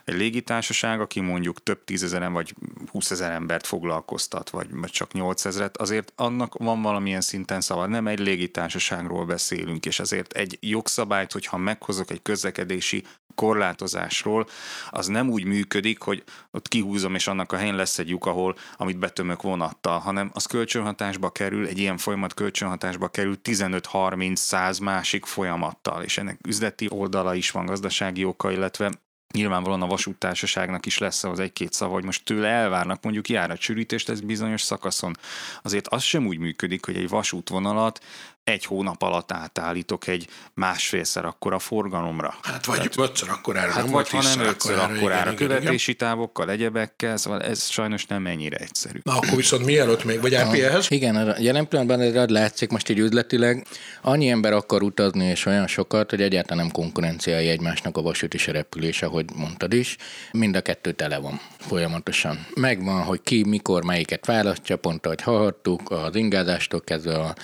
egy légitársaság, aki mondjuk több tízezeren vagy húszezer embert foglalkoztat, vagy, vagy csak nyolcezret, azért annak van valamilyen szinten szava. Nem egy légitársaságról beszélünk, és azért egy jogszabályt, hogyha meghozok egy közlekedési korlátozásról, az nem úgy működik, hogy ott kihúzom, és annak a helyen lesz egy lyuk, ahol, amit betömök vonattal, hanem az kölcsönhatásba kerül, egy ilyen folyamat kölcsönhatásba kerül 15-30-100 másik folyamattal, és ennek üzleti oldala is van, gazdasági oka, illetve nyilvánvalóan a vasúttársaságnak is lesz az egy-két szava, hogy most tőle elvárnak mondjuk járatsűrítést ez bizonyos szakaszon. Azért az sem úgy működik, hogy egy vasútvonalat egy hónap alatt átállítok egy másfélszer akkora forgalomra. Hát vagy Tehát, ötször akkorára, hát nem vagy ha nem ötször akkorára, akkorára, igen, követési igen. távokkal, egyebekkel, szóval ez sajnos nem ennyire egyszerű. Na akkor viszont mielőtt még, vagy RPL-hez? Igen, a jelen pillanatban ez látszik most így üzletileg, annyi ember akar utazni, és olyan sokat, hogy egyáltalán nem konkurenciái egymásnak a vasút és a repülés, ahogy mondtad is. Mind a kettő tele van folyamatosan. Megvan, hogy ki, mikor, melyiket választja, pont ahogy hallhattuk, az ingázástól kezdve a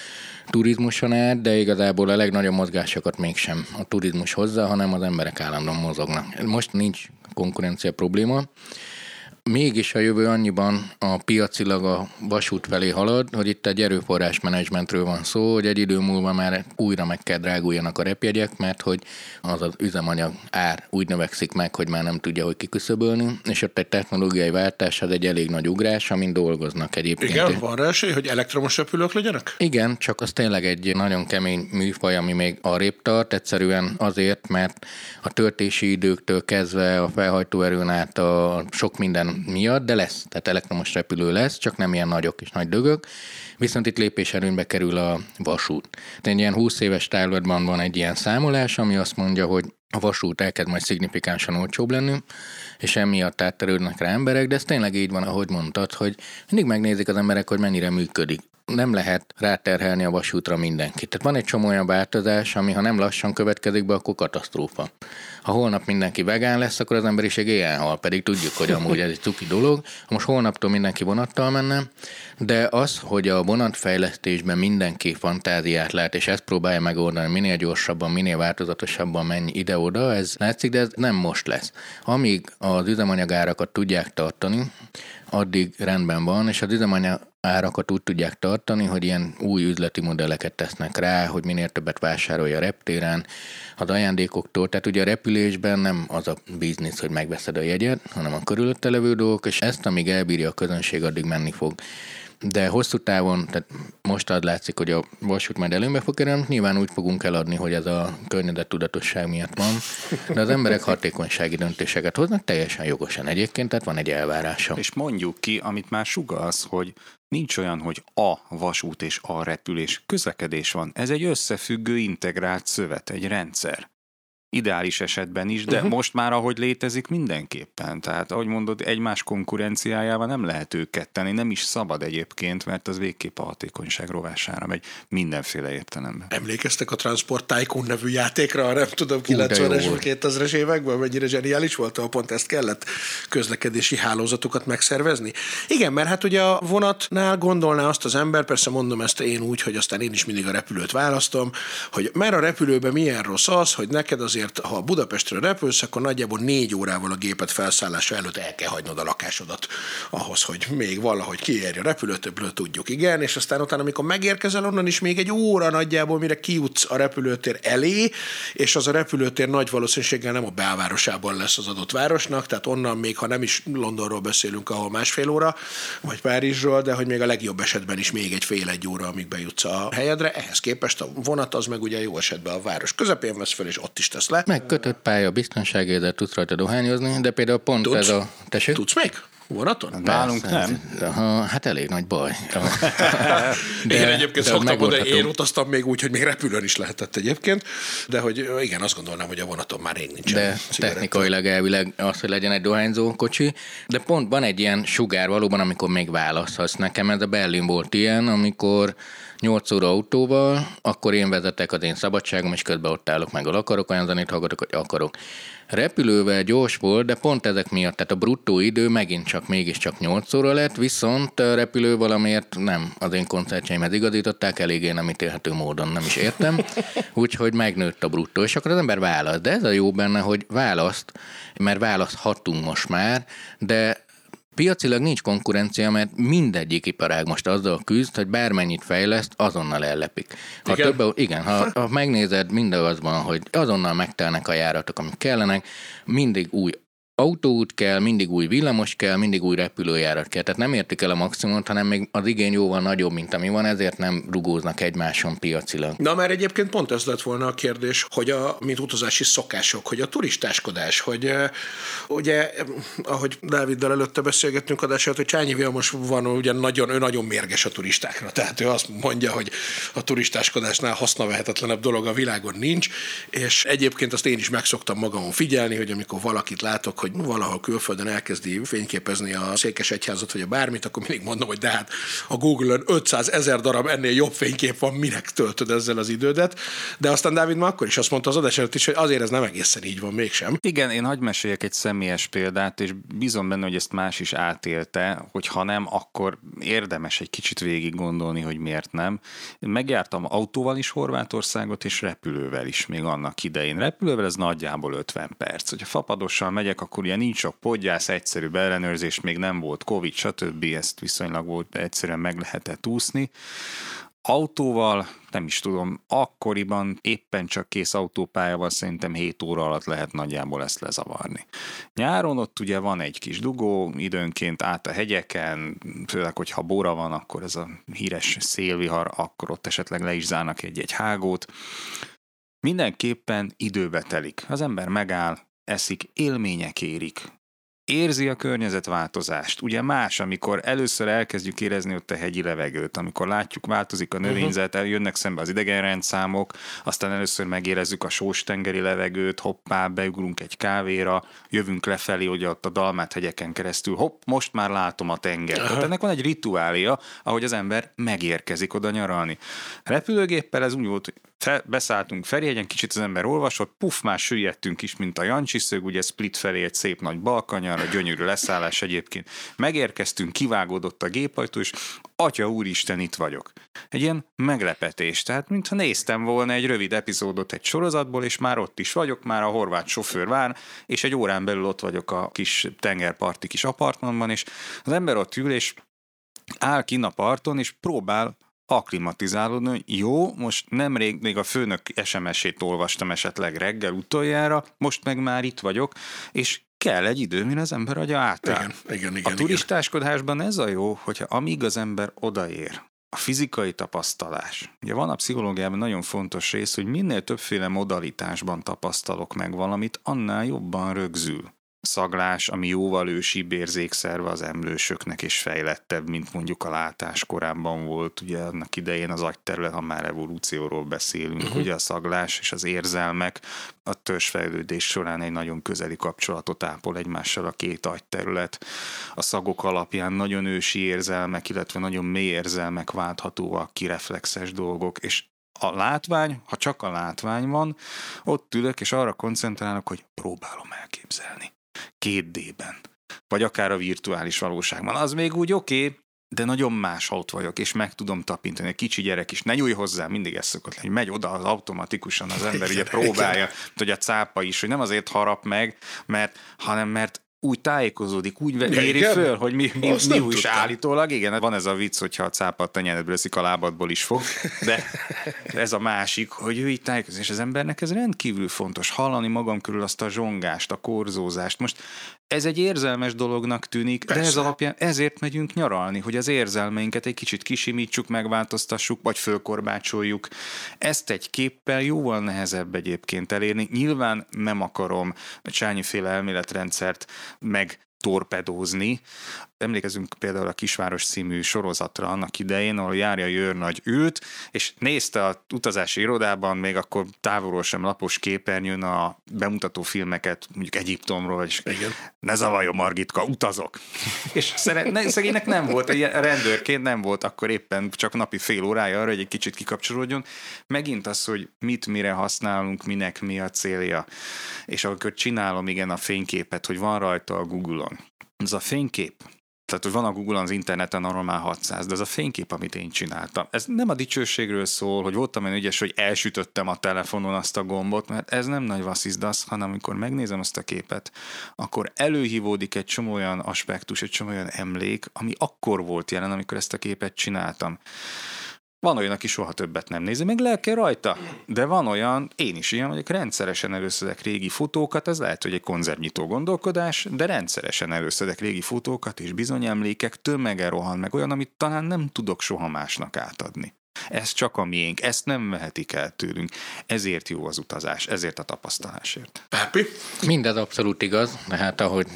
turizmuson át, de igazából a legnagyobb mozgásokat mégsem a turizmus hozza, hanem az emberek állandóan mozognak. Most nincs konkurencia probléma, Mégis a jövő annyiban a piacilag a vasút felé halad, hogy itt egy erőforrás menedzsmentről van szó, hogy egy idő múlva már újra meg kell dráguljanak a repjegyek, mert hogy az az üzemanyag ár úgy növekszik meg, hogy már nem tudja, hogy kiküszöbölni, és ott egy technológiai váltás az egy elég nagy ugrás, amin dolgoznak egyébként. Igen, van rá esély, hogy elektromos repülők legyenek? Igen, csak az tényleg egy nagyon kemény műfaj, ami még arrébb tart, egyszerűen azért, mert a töltési időktől kezdve a felhajtóerőn át a sok minden miatt, de lesz, tehát elektromos repülő lesz, csak nem ilyen nagyok és nagy dögök, viszont itt lépéserőnybe kerül a vasút. De egy ilyen 20 éves távlatban van egy ilyen számolás, ami azt mondja, hogy a vasút elkezd majd szignifikánsan olcsóbb lenni, és emiatt átterődnek rá emberek, de ez tényleg így van, ahogy mondtad, hogy mindig megnézik az emberek, hogy mennyire működik nem lehet ráterhelni a vasútra mindenkit. Tehát van egy csomó olyan változás, ami ha nem lassan következik be, akkor katasztrófa. Ha holnap mindenki vegán lesz, akkor az emberiség éjjel hal, pedig tudjuk, hogy amúgy ez egy cuki dolog. Most holnaptól mindenki vonattal menne, de az, hogy a vonatfejlesztésben mindenki fantáziát lát, és ezt próbálja megoldani, minél gyorsabban, minél változatosabban menj ide-oda, ez látszik, de ez nem most lesz. Amíg az üzemanyagárakat tudják tartani, addig rendben van, és az üzemanyag árakat úgy tudják tartani, hogy ilyen új üzleti modelleket tesznek rá, hogy minél többet vásárolja a reptéren, az ajándékoktól. Tehát ugye a repülésben nem az a biznisz, hogy megveszed a jegyet, hanem a körülötte levő dolgok, és ezt amíg elbírja a közönség, addig menni fog de hosszú távon, tehát most ad látszik, hogy a vasút majd előnybe fog kerülni, nyilván úgy fogunk eladni, hogy ez a tudatosság miatt van, de az emberek hatékonysági döntéseket hoznak teljesen jogosan egyébként, tehát van egy elvárása. És mondjuk ki, amit már sugalsz, hogy nincs olyan, hogy a vasút és a repülés, közlekedés van. Ez egy összefüggő, integrált szövet, egy rendszer. Ideális esetben is, de uh-huh. most már ahogy létezik mindenképpen. Tehát ahogy mondod, egymás konkurenciájával nem lehet őket tenni, nem is szabad egyébként, mert az végképp a hatékonyság rovására megy mindenféle értelemben. Emlékeztek a Transport Tycoon nevű játékra, nem tudom, 90-es vagy 2000-es években, mennyire zseniális volt, ahol pont ezt kellett közlekedési hálózatokat megszervezni? Igen, mert hát ugye a vonatnál gondolná azt az ember, persze mondom ezt én úgy, hogy aztán én is mindig a repülőt választom, hogy már a repülőben milyen rossz az, hogy neked az azért, ha Budapestről repülsz, akkor nagyjából négy órával a gépet felszállása előtt el kell hagynod a lakásodat ahhoz, hogy még valahogy kiérj a repülőtöbbről, tudjuk, igen, és aztán utána, amikor megérkezel onnan is még egy óra nagyjából, mire kijutsz a repülőtér elé, és az a repülőtér nagy valószínűséggel nem a belvárosában lesz az adott városnak, tehát onnan még, ha nem is Londonról beszélünk, ahol másfél óra, vagy Párizsról, de hogy még a legjobb esetben is még egy fél egy óra, amíg bejutsz a helyedre. Ehhez képest a vonat az meg ugye jó esetben a város közepén vesz fel, és ott is tesz le. Meg kötött pálya biztonságért tudsz rajta dohányozni, de például pont Tudsz? ez a... Tessék? Tudsz még? Vonaton? Nálunk nem. Ha, hát elég nagy baj. De, igen, egyébként de szoktam mondani, én utaztam még úgy, hogy még repülőn is lehetett egyébként, de hogy igen, azt gondolnám, hogy a vonaton már rég nincsen. De cigaretta. technikailag elvileg az, hogy legyen egy dohányzó kocsi, de pont van egy ilyen sugár valóban, amikor még választhatsz. Nekem ez a Berlin volt ilyen, amikor 8 óra autóval, akkor én vezetek az én szabadságom, és közben ott állok meg, akarok olyan zenét hallgatok, hogy akarok. Repülővel gyors volt, de pont ezek miatt, tehát a bruttó idő megint csak mégiscsak 8 óra lett, viszont a repülő valamiért nem az én koncertjeimet igazították, eléggé nem ítélhető módon, nem is értem, úgyhogy megnőtt a bruttó, és akkor az ember választ. De ez a jó benne, hogy választ, mert választhatunk most már, de piacilag nincs konkurencia, mert mindegyik iparág most azzal küzd, hogy bármennyit fejleszt, azonnal ellepik. Ha igen, több, igen ha, ha megnézed, mindaz van, hogy azonnal megtelnek a járatok, amik kellenek, mindig új autóút kell, mindig új villamos kell, mindig új repülőjárat kell. Tehát nem értik el a maximumot, hanem még az igény jóval nagyobb, mint ami van, ezért nem rugóznak egymáson piacilag. Na, mert egyébként pont ez lett volna a kérdés, hogy a, mint utazási szokások, hogy a turistáskodás, hogy ugye, ahogy Dáviddal előtte beszélgettünk adását, hogy Csányi Vilmos van ugye nagyon, ő nagyon mérges a turistákra, tehát ő azt mondja, hogy a turistáskodásnál hasznavehetetlenebb dolog a világon nincs, és egyébként azt én is megszoktam magamon figyelni, hogy amikor valakit látok, hogy hogy valahol külföldön elkezdi fényképezni a egyházat, vagy a bármit, akkor mindig mondom, hogy de hát a Google-ön 500 ezer darab ennél jobb fénykép van, minek töltöd ezzel az idődet. De aztán Dávid már akkor is azt mondta az adás előtt is, hogy azért ez nem egészen így van mégsem. Igen, én hagy meséljek egy személyes példát, és bízom benne, hogy ezt más is átélte, hogy ha nem, akkor érdemes egy kicsit végig gondolni, hogy miért nem. Megjártam autóval is Horvátországot, és repülővel is még annak idején. Repülővel ez nagyjából 50 perc. Hogyha fapadossal megyek, akkor akkor ugye nincs sok podgyász, egyszerű ellenőrzés, még nem volt Covid, stb. Ezt viszonylag volt, egyszerűen meg lehetett úszni. Autóval, nem is tudom, akkoriban éppen csak kész autópályával szerintem 7 óra alatt lehet nagyjából ezt lezavarni. Nyáron ott ugye van egy kis dugó, időnként át a hegyeken, főleg, hogyha bóra van, akkor ez a híres szélvihar, akkor ott esetleg le is zárnak egy-egy hágót. Mindenképpen időbe telik. Az ember megáll, eszik, élmények érik. Érzi a környezetváltozást. Ugye más, amikor először elkezdjük érezni ott a hegyi levegőt, amikor látjuk, változik a mhm. növényzet, eljönnek szembe az idegenrendszámok, aztán először megérezzük a sós-tengeri levegőt, hoppá, beugrunk egy kávéra, jövünk lefelé, ugye ott a Dalmát hegyeken keresztül, hopp, most már látom a tengert. Tehát ennek van egy rituália, ahogy az ember megérkezik oda nyaralni. Repülőgéppel ez úgy volt, hogy fe, beszálltunk Ferihegyen, kicsit az ember olvasott, puff, már süllyedtünk is, mint a Jancsi szög, ugye split felé egy szép nagy balkanyar, a gyönyörű leszállás egyébként. Megérkeztünk, kivágódott a gépajtó, és Atya úristen, itt vagyok. Egy ilyen meglepetés, tehát mintha néztem volna egy rövid epizódot egy sorozatból, és már ott is vagyok, már a horvát sofőr vár, és egy órán belül ott vagyok a kis tengerparti kis apartmanban, és az ember ott ül, és áll ki a parton, és próbál aklimatizálódni, hogy jó, most nemrég még a főnök SMS-ét olvastam esetleg reggel utoljára, most meg már itt vagyok, és kell egy idő, mire az ember agya átáll. Igen, igen, igen, a turistáskodásban ez a jó, hogyha amíg az ember odaér, a fizikai tapasztalás. Ugye van a pszichológiában nagyon fontos rész, hogy minél többféle modalitásban tapasztalok meg valamit, annál jobban rögzül. Szaglás, ami jóval ősibb érzékszerve az emlősöknek és fejlettebb, mint mondjuk a látás korábban volt. Ugye annak idején az agyterület, ha már evolúcióról beszélünk, uh-huh. ugye a szaglás és az érzelmek a törzsfejlődés során egy nagyon közeli kapcsolatot ápol egymással a két agyterület. A szagok alapján nagyon ősi érzelmek, illetve nagyon mély érzelmek válthatóak ki reflexes dolgok, és a látvány, ha csak a látvány van, ott ülök, és arra koncentrálok, hogy próbálom elképzelni. Két D-ben. Vagy akár a virtuális valóságban. Az még úgy oké, okay, de nagyon más ott vagyok, és meg tudom tapintani. A kicsi gyerek is, ne nyújj hozzá, mindig ez szokott lenni, megy oda az automatikusan az ember, ugye próbálja, hogy a cápa is, hogy nem azért harap meg, mert, hanem mert úgy tájékozódik, úgy éri föl, hogy mi, mi, mi is állítólag. Igen, van ez a vicc, hogyha a cápat a nyeledből eszik, a lábadból is fog, de ez a másik, hogy ő így tájékozik, és az embernek ez rendkívül fontos, hallani magam körül azt a zsongást, a korzózást. Most ez egy érzelmes dolognak tűnik, Persze. de ez alapján ezért megyünk nyaralni, hogy az érzelmeinket egy kicsit kisimítsuk, megváltoztassuk, vagy fölkorbácsoljuk. Ezt egy képpel jóval nehezebb egyébként elérni. Nyilván nem akarom a csányiféle elméletrendszert meg torpedózni. Emlékezünk például a Kisváros című sorozatra annak idején, ahol járja nagy ült, és nézte a utazási irodában, még akkor távolról sem lapos képernyőn a bemutató filmeket, mondjuk Egyiptomról, és Igen. ne zavarjon Margitka, utazok. és szeret, szegénynek nem volt, egy rendőrként nem volt akkor éppen csak napi fél órája arra, hogy egy kicsit kikapcsolódjon. Megint az, hogy mit mire használunk, minek mi a célja. És akkor csinálom igen a fényképet, hogy van rajta a Google-on. Ez a fénykép, tehát, hogy van a Google az interneten, arról már 600, de ez a fénykép, amit én csináltam, ez nem a dicsőségről szól, hogy voltam olyan ügyes, hogy elsütöttem a telefonon azt a gombot, mert ez nem nagy vasszizdasz, hanem amikor megnézem azt a képet, akkor előhívódik egy csomó olyan aspektus, egy csomó olyan emlék, ami akkor volt jelen, amikor ezt a képet csináltam. Van olyan, aki soha többet nem nézi, meg lelke rajta. De van olyan, én is ilyen vagyok, rendszeresen előszedek régi fotókat, ez lehet, hogy egy konzervnyitó gondolkodás, de rendszeresen előszedek régi fotókat, és bizony emlékek tömege rohan meg olyan, amit talán nem tudok soha másnak átadni. Ez csak a miénk, ezt nem vehetik el tőlünk. Ezért jó az utazás, ezért a tapasztalásért. Pápi? Mindez abszolút igaz, de hát ahogy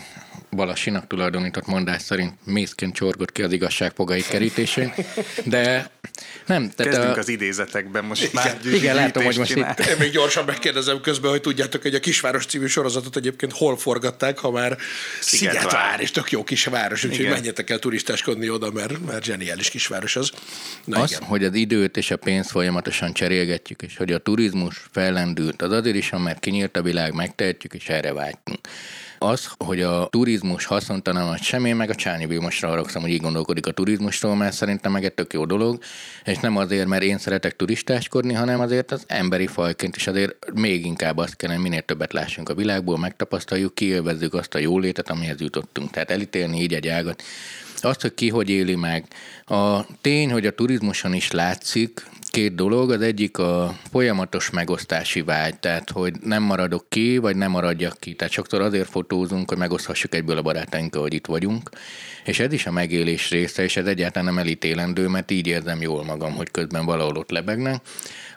Balasinak tulajdonított mondás szerint mészként csorgott ki az igazság fogait kerítésén, de nem. Tehát Kezdünk a... az idézetekben most igen, már. Igen, látom, hogy most itt... Én még gyorsan megkérdezem közben, hogy tudjátok, hogy a Kisváros című sorozatot egyébként hol forgatták, ha már Szigetvár, Szigetvár és tök jó kisváros, úgyhogy menjetek el turistáskodni oda, mert, mert zseniális kisváros az. Na, az, igen. hogy az időt és a pénzt folyamatosan cserélgetjük, és hogy a turizmus fellendült, az azért is, mert kinyílt a világ, megtehetjük, és erre vágytunk az, hogy a turizmus haszontalan vagy semmi, meg a Csányi Vilmosra haragszom, hogy így gondolkodik a turizmusról, mert szerintem meg egy tök jó dolog, és nem azért, mert én szeretek turistáskodni, hanem azért az emberi fajként is azért még inkább azt kellene, minél többet lássunk a világból, megtapasztaljuk, kiélvezzük azt a jólétet, amihez jutottunk. Tehát elítélni így egy ágat azt, hogy ki hogy éli meg. A tény, hogy a turizmuson is látszik, két dolog. Az egyik a folyamatos megosztási vágy, tehát hogy nem maradok ki, vagy nem maradjak ki. Tehát sokszor azért fotózunk, hogy megoszthassuk egyből a barátainkkal, hogy itt vagyunk. És ez is a megélés része, és ez egyáltalán nem elítélendő, mert így érzem jól magam, hogy közben valahol ott lebegnek.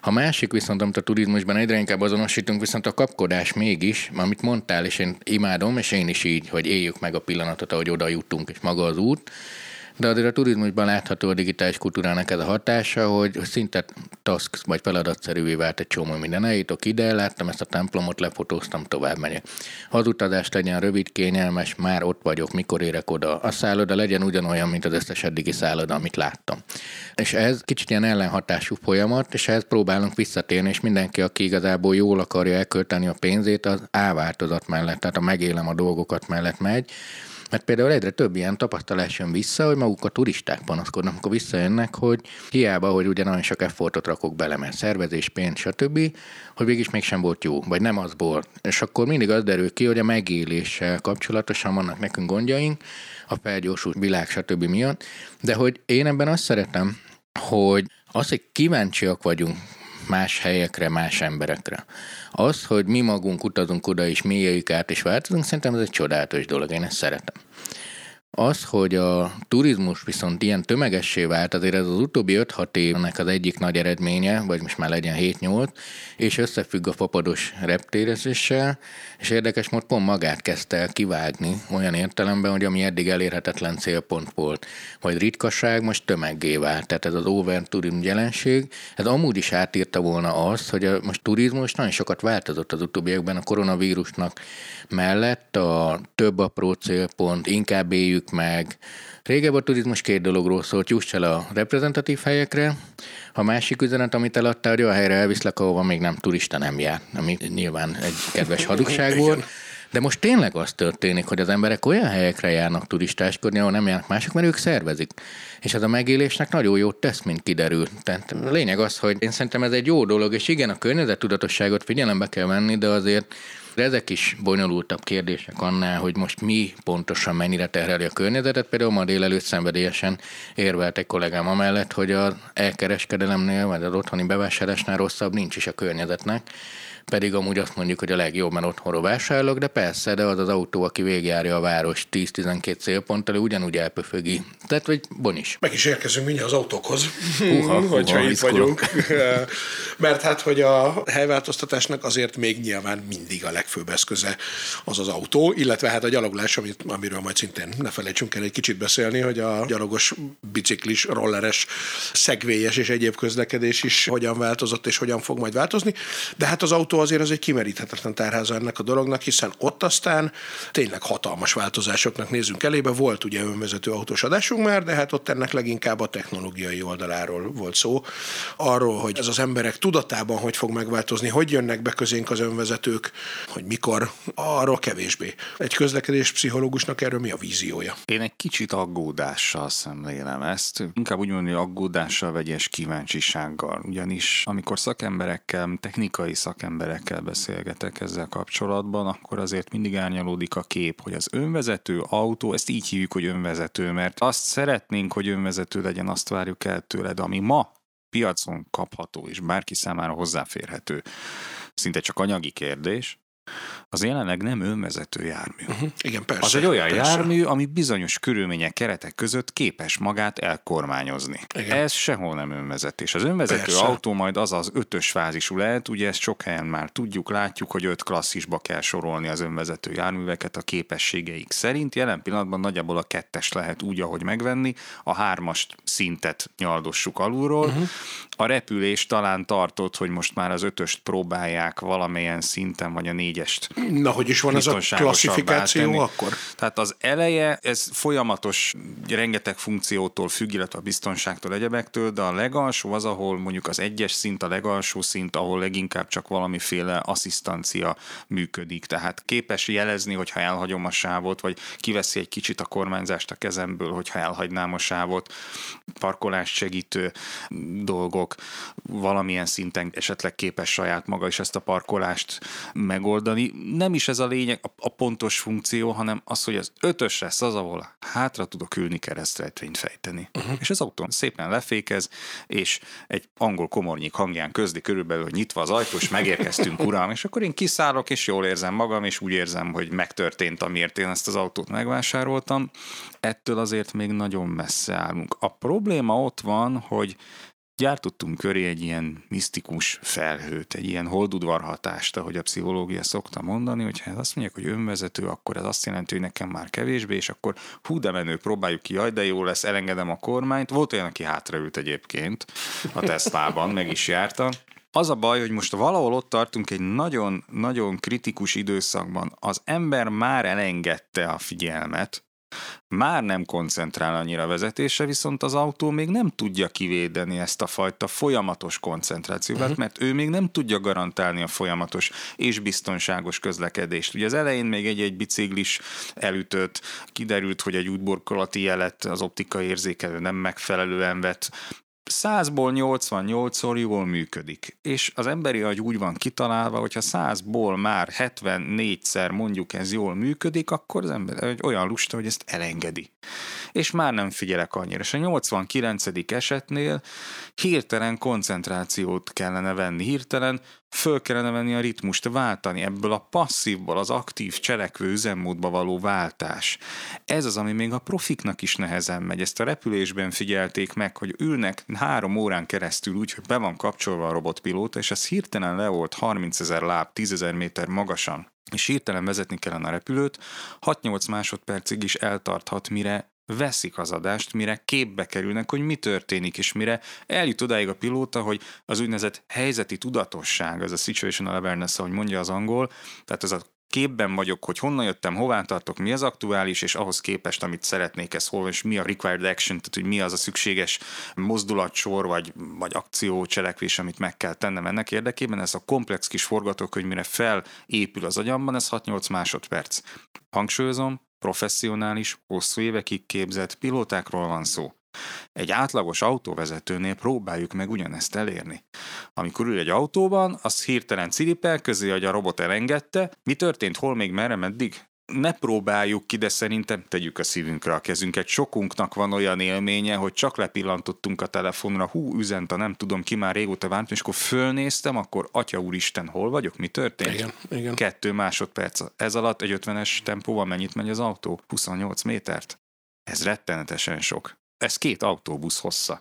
A másik viszont, amit a turizmusban egyre inkább azonosítunk, viszont a kapkodás mégis, amit mondtál, és én imádom, és én is így, hogy éljük meg a pillanatot, ahogy oda jutunk, és maga az út, de azért a turizmusban látható a digitális kultúrának ez a hatása, hogy szinte task vagy feladatszerűvé vált egy csomó minden. Eljutok ide, láttam ezt a templomot, lefotóztam, tovább megyek. Ha az utazás legyen rövid, kényelmes, már ott vagyok, mikor érek oda. A szálloda legyen ugyanolyan, mint az összes eddigi szálloda, amit láttam. És ez kicsit ilyen ellenhatású folyamat, és ehhez próbálunk visszatérni, és mindenki, aki igazából jól akarja elkölteni a pénzét, az áváltozat mellett, tehát a megélem a dolgokat mellett megy, mert például egyre több ilyen tapasztalás jön vissza, hogy maguk a turisták panaszkodnak, amikor visszajönnek, hogy hiába, hogy ugye nagyon sok effortot rakok bele, mert szervezés, pénz, stb., hogy végig mégsem volt jó, vagy nem az volt. És akkor mindig az derül ki, hogy a megéléssel kapcsolatosan vannak nekünk gondjaink, a felgyorsult világ, stb. miatt, de hogy én ebben azt szeretem, hogy az, hogy kíváncsiak vagyunk más helyekre, más emberekre. Az, hogy mi magunk utazunk oda és mélyejük át és változunk, szerintem ez egy csodálatos dolog, én ezt szeretem. Az, hogy a turizmus viszont ilyen tömegessé vált, azért ez az utóbbi 5-6 évnek az egyik nagy eredménye, vagy most már legyen 7-8, és összefügg a fapados reptérezéssel, és érdekes mód pont magát kezdte el kivágni olyan értelemben, hogy ami eddig elérhetetlen célpont volt, vagy ritkaság, most tömeggé vált. Tehát ez az overturizm jelenség, ez amúgy is átírta volna azt, hogy a, most turizmus nagyon sokat változott az utóbbi a koronavírusnak mellett, a több apró célpont, inkább éljük meg, Régebb a turizmus két dologról szólt, juss el a reprezentatív helyekre, a másik üzenet, amit eladtál, hogy olyan helyre elviszlek, ahova még nem turista nem jár, ami nyilván egy kedves hadugság volt. De most tényleg az történik, hogy az emberek olyan helyekre járnak turistáskodni, ahol nem járnak mások, mert ők szervezik. És ez a megélésnek nagyon jót tesz, mint kiderül. Tehát a lényeg az, hogy én szerintem ez egy jó dolog, és igen, a környezettudatosságot figyelembe kell venni, de azért ezek is bonyolultabb kérdések annál, hogy most mi pontosan mennyire terheli a környezetet. Például ma délelőtt szenvedélyesen érvelt egy kollégám amellett, hogy az elkereskedelemnél, vagy az otthoni bevásárlásnál rosszabb nincs is a környezetnek pedig amúgy azt mondjuk, hogy a legjobb, mert otthonról vásárolok, de persze, de az az autó, aki végigjárja a város 10-12 célponttal, ugyanúgy elpöfögi. Tehát, hogy bonis. Meg is érkezünk mindjárt az autókhoz, Uha, hogyha uha, itt vagyunk. Mert hát, hogy a helyváltoztatásnak azért még nyilván mindig a legfőbb eszköze az az autó, illetve hát a gyalogolás, amit, amiről majd szintén ne felejtsünk el egy kicsit beszélni, hogy a gyalogos, biciklis, rolleres, szegvélyes és egyéb közlekedés is hogyan változott és hogyan fog majd változni. De hát az autó autó azért az egy kimeríthetetlen tárháza ennek a dolognak, hiszen ott aztán tényleg hatalmas változásoknak nézünk elébe. Volt ugye önvezető autós adásunk már, de hát ott ennek leginkább a technológiai oldaláról volt szó. Arról, hogy ez az emberek tudatában hogy fog megváltozni, hogy jönnek be közénk az önvezetők, hogy mikor, arról kevésbé. Egy közlekedés pszichológusnak erről mi a víziója? Én egy kicsit aggódással szemlélem ezt. Inkább úgy mondani, aggódással vegyes kíváncsisággal. Ugyanis amikor szakemberekkel, technikai szakemberekkel emberekkel beszélgetek ezzel kapcsolatban, akkor azért mindig árnyalódik a kép, hogy az önvezető autó, ezt így hívjuk, hogy önvezető, mert azt szeretnénk, hogy önvezető legyen, azt várjuk el tőle, de ami ma piacon kapható és bárki számára hozzáférhető, szinte csak anyagi kérdés, az jelenleg nem önvezető jármű. Uh-huh. Igen, persze. Az egy olyan persze. jármű, ami bizonyos körülmények, keretek között képes magát elkormányozni. Igen. Ez sehol nem önvezetés. Az önvezető Persze. autó majd az az ötös fázisú lehet, ugye ezt sok helyen már tudjuk, látjuk, hogy öt klasszisba kell sorolni az önvezető járműveket a képességeik szerint. Jelen pillanatban nagyjából a kettes lehet úgy, ahogy megvenni, a hármast szintet nyaldossuk alulról. Uh-huh. A repülés talán tartott, hogy most már az ötöst próbálják valamilyen szinten, vagy a négyest Na, hogy is van ez a klasszifikáció tenni. akkor? Tehát az eleje, ez folyamatos, rengeteg funkciótól függ, illetve a biztonságtól, egyebektől, de a legalsó az, ahol mondjuk az egyes szint, a legalsó szint, ahol leginkább csak valamiféle asszisztancia működik. Tehát képes jelezni, hogyha elhagyom a sávot, vagy kiveszi egy kicsit a kormányzást a kezemből, hogyha elhagynám a sávot, parkolást segítő dolgok, valamilyen szinten esetleg képes saját maga is ezt a parkolást megoldani. Nem is ez a lényeg, a, a pontos funkció, hanem az, hogy az ötös lesz az, ahol hátra tudok ülni keresztrejtvényt fejteni. Uh-huh. És az autó szépen lefékez, és egy angol komornyik hangján közdi körülbelül, nyitva az ajtó, és megérkeztünk, uram, és akkor én kiszállok, és jól érzem magam, és úgy érzem, hogy megtörtént, amiért én ezt az autót megvásároltam. Ettől azért még nagyon messze állunk. A probléma ott van, hogy gyártottunk köré egy ilyen misztikus felhőt, egy ilyen holdudvar hatást, ahogy a pszichológia szokta mondani, hogy ha azt mondják, hogy önvezető, akkor ez azt jelenti, hogy nekem már kevésbé, és akkor hú de menő, próbáljuk ki, jaj, de jó lesz, elengedem a kormányt. Volt olyan, aki hátraült egyébként a Teslában, meg is járta. Az a baj, hogy most valahol ott tartunk egy nagyon-nagyon kritikus időszakban. Az ember már elengedte a figyelmet, már nem koncentrál annyira a vezetésre, viszont az autó még nem tudja kivédeni ezt a fajta folyamatos koncentrációt, uh-huh. mert ő még nem tudja garantálni a folyamatos és biztonságos közlekedést. Ugye az elején még egy-egy biciklis elütött, kiderült, hogy egy útborkolati jelet az optikai érzékelő nem megfelelően vett, 100-ból 88-szor jól működik, és az emberi agy úgy van kitalálva, hogyha 100-ból már 74-szer mondjuk ez jól működik, akkor az ember olyan lusta, hogy ezt elengedi. És már nem figyelek annyira. És a 89. esetnél hirtelen koncentrációt kellene venni, hirtelen föl kellene venni a ritmust, váltani ebből a passzívból az aktív cselekvő üzemmódba való váltás. Ez az, ami még a profiknak is nehezen megy. Ezt a repülésben figyelték meg, hogy ülnek három órán keresztül úgy, hogy be van kapcsolva a robotpilóta, és ez hirtelen le volt 30 ezer láb, 10 ezer méter magasan és hirtelen vezetni kellene a repülőt, 6-8 másodpercig is eltarthat, mire veszik az adást, mire képbe kerülnek, hogy mi történik, és mire eljut odáig a pilóta, hogy az úgynevezett helyzeti tudatosság, az a situational awareness, ahogy mondja az angol, tehát az a képben vagyok, hogy honnan jöttem, hová tartok, mi az aktuális, és ahhoz képest, amit szeretnék ezt hol, és mi a required action, tehát hogy mi az a szükséges mozdulatsor, vagy, vagy akció, cselekvés, amit meg kell tennem ennek érdekében. Ez a komplex kis mire felépül az agyamban, ez 6-8 másodperc. Hangsúlyozom, professzionális, hosszú évekig képzett pilótákról van szó. Egy átlagos autóvezetőnél próbáljuk meg ugyanezt elérni. Amikor ül egy autóban, az hirtelen ciripel, közé, hogy a robot elengedte. Mi történt, hol még, merre, meddig? Ne próbáljuk ki, de szerintem tegyük a szívünkre a kezünket. Sokunknak van olyan élménye, hogy csak lepillantottunk a telefonra, hú, üzent a nem tudom ki, már régóta várt, és akkor fölnéztem, akkor atya úristen, hol vagyok, mi történt? Igen, igen. Kettő másodperc. Ez alatt egy 50-es tempóval mennyit megy az autó? 28 métert? Ez rettenetesen sok. Ez két autóbusz hossza.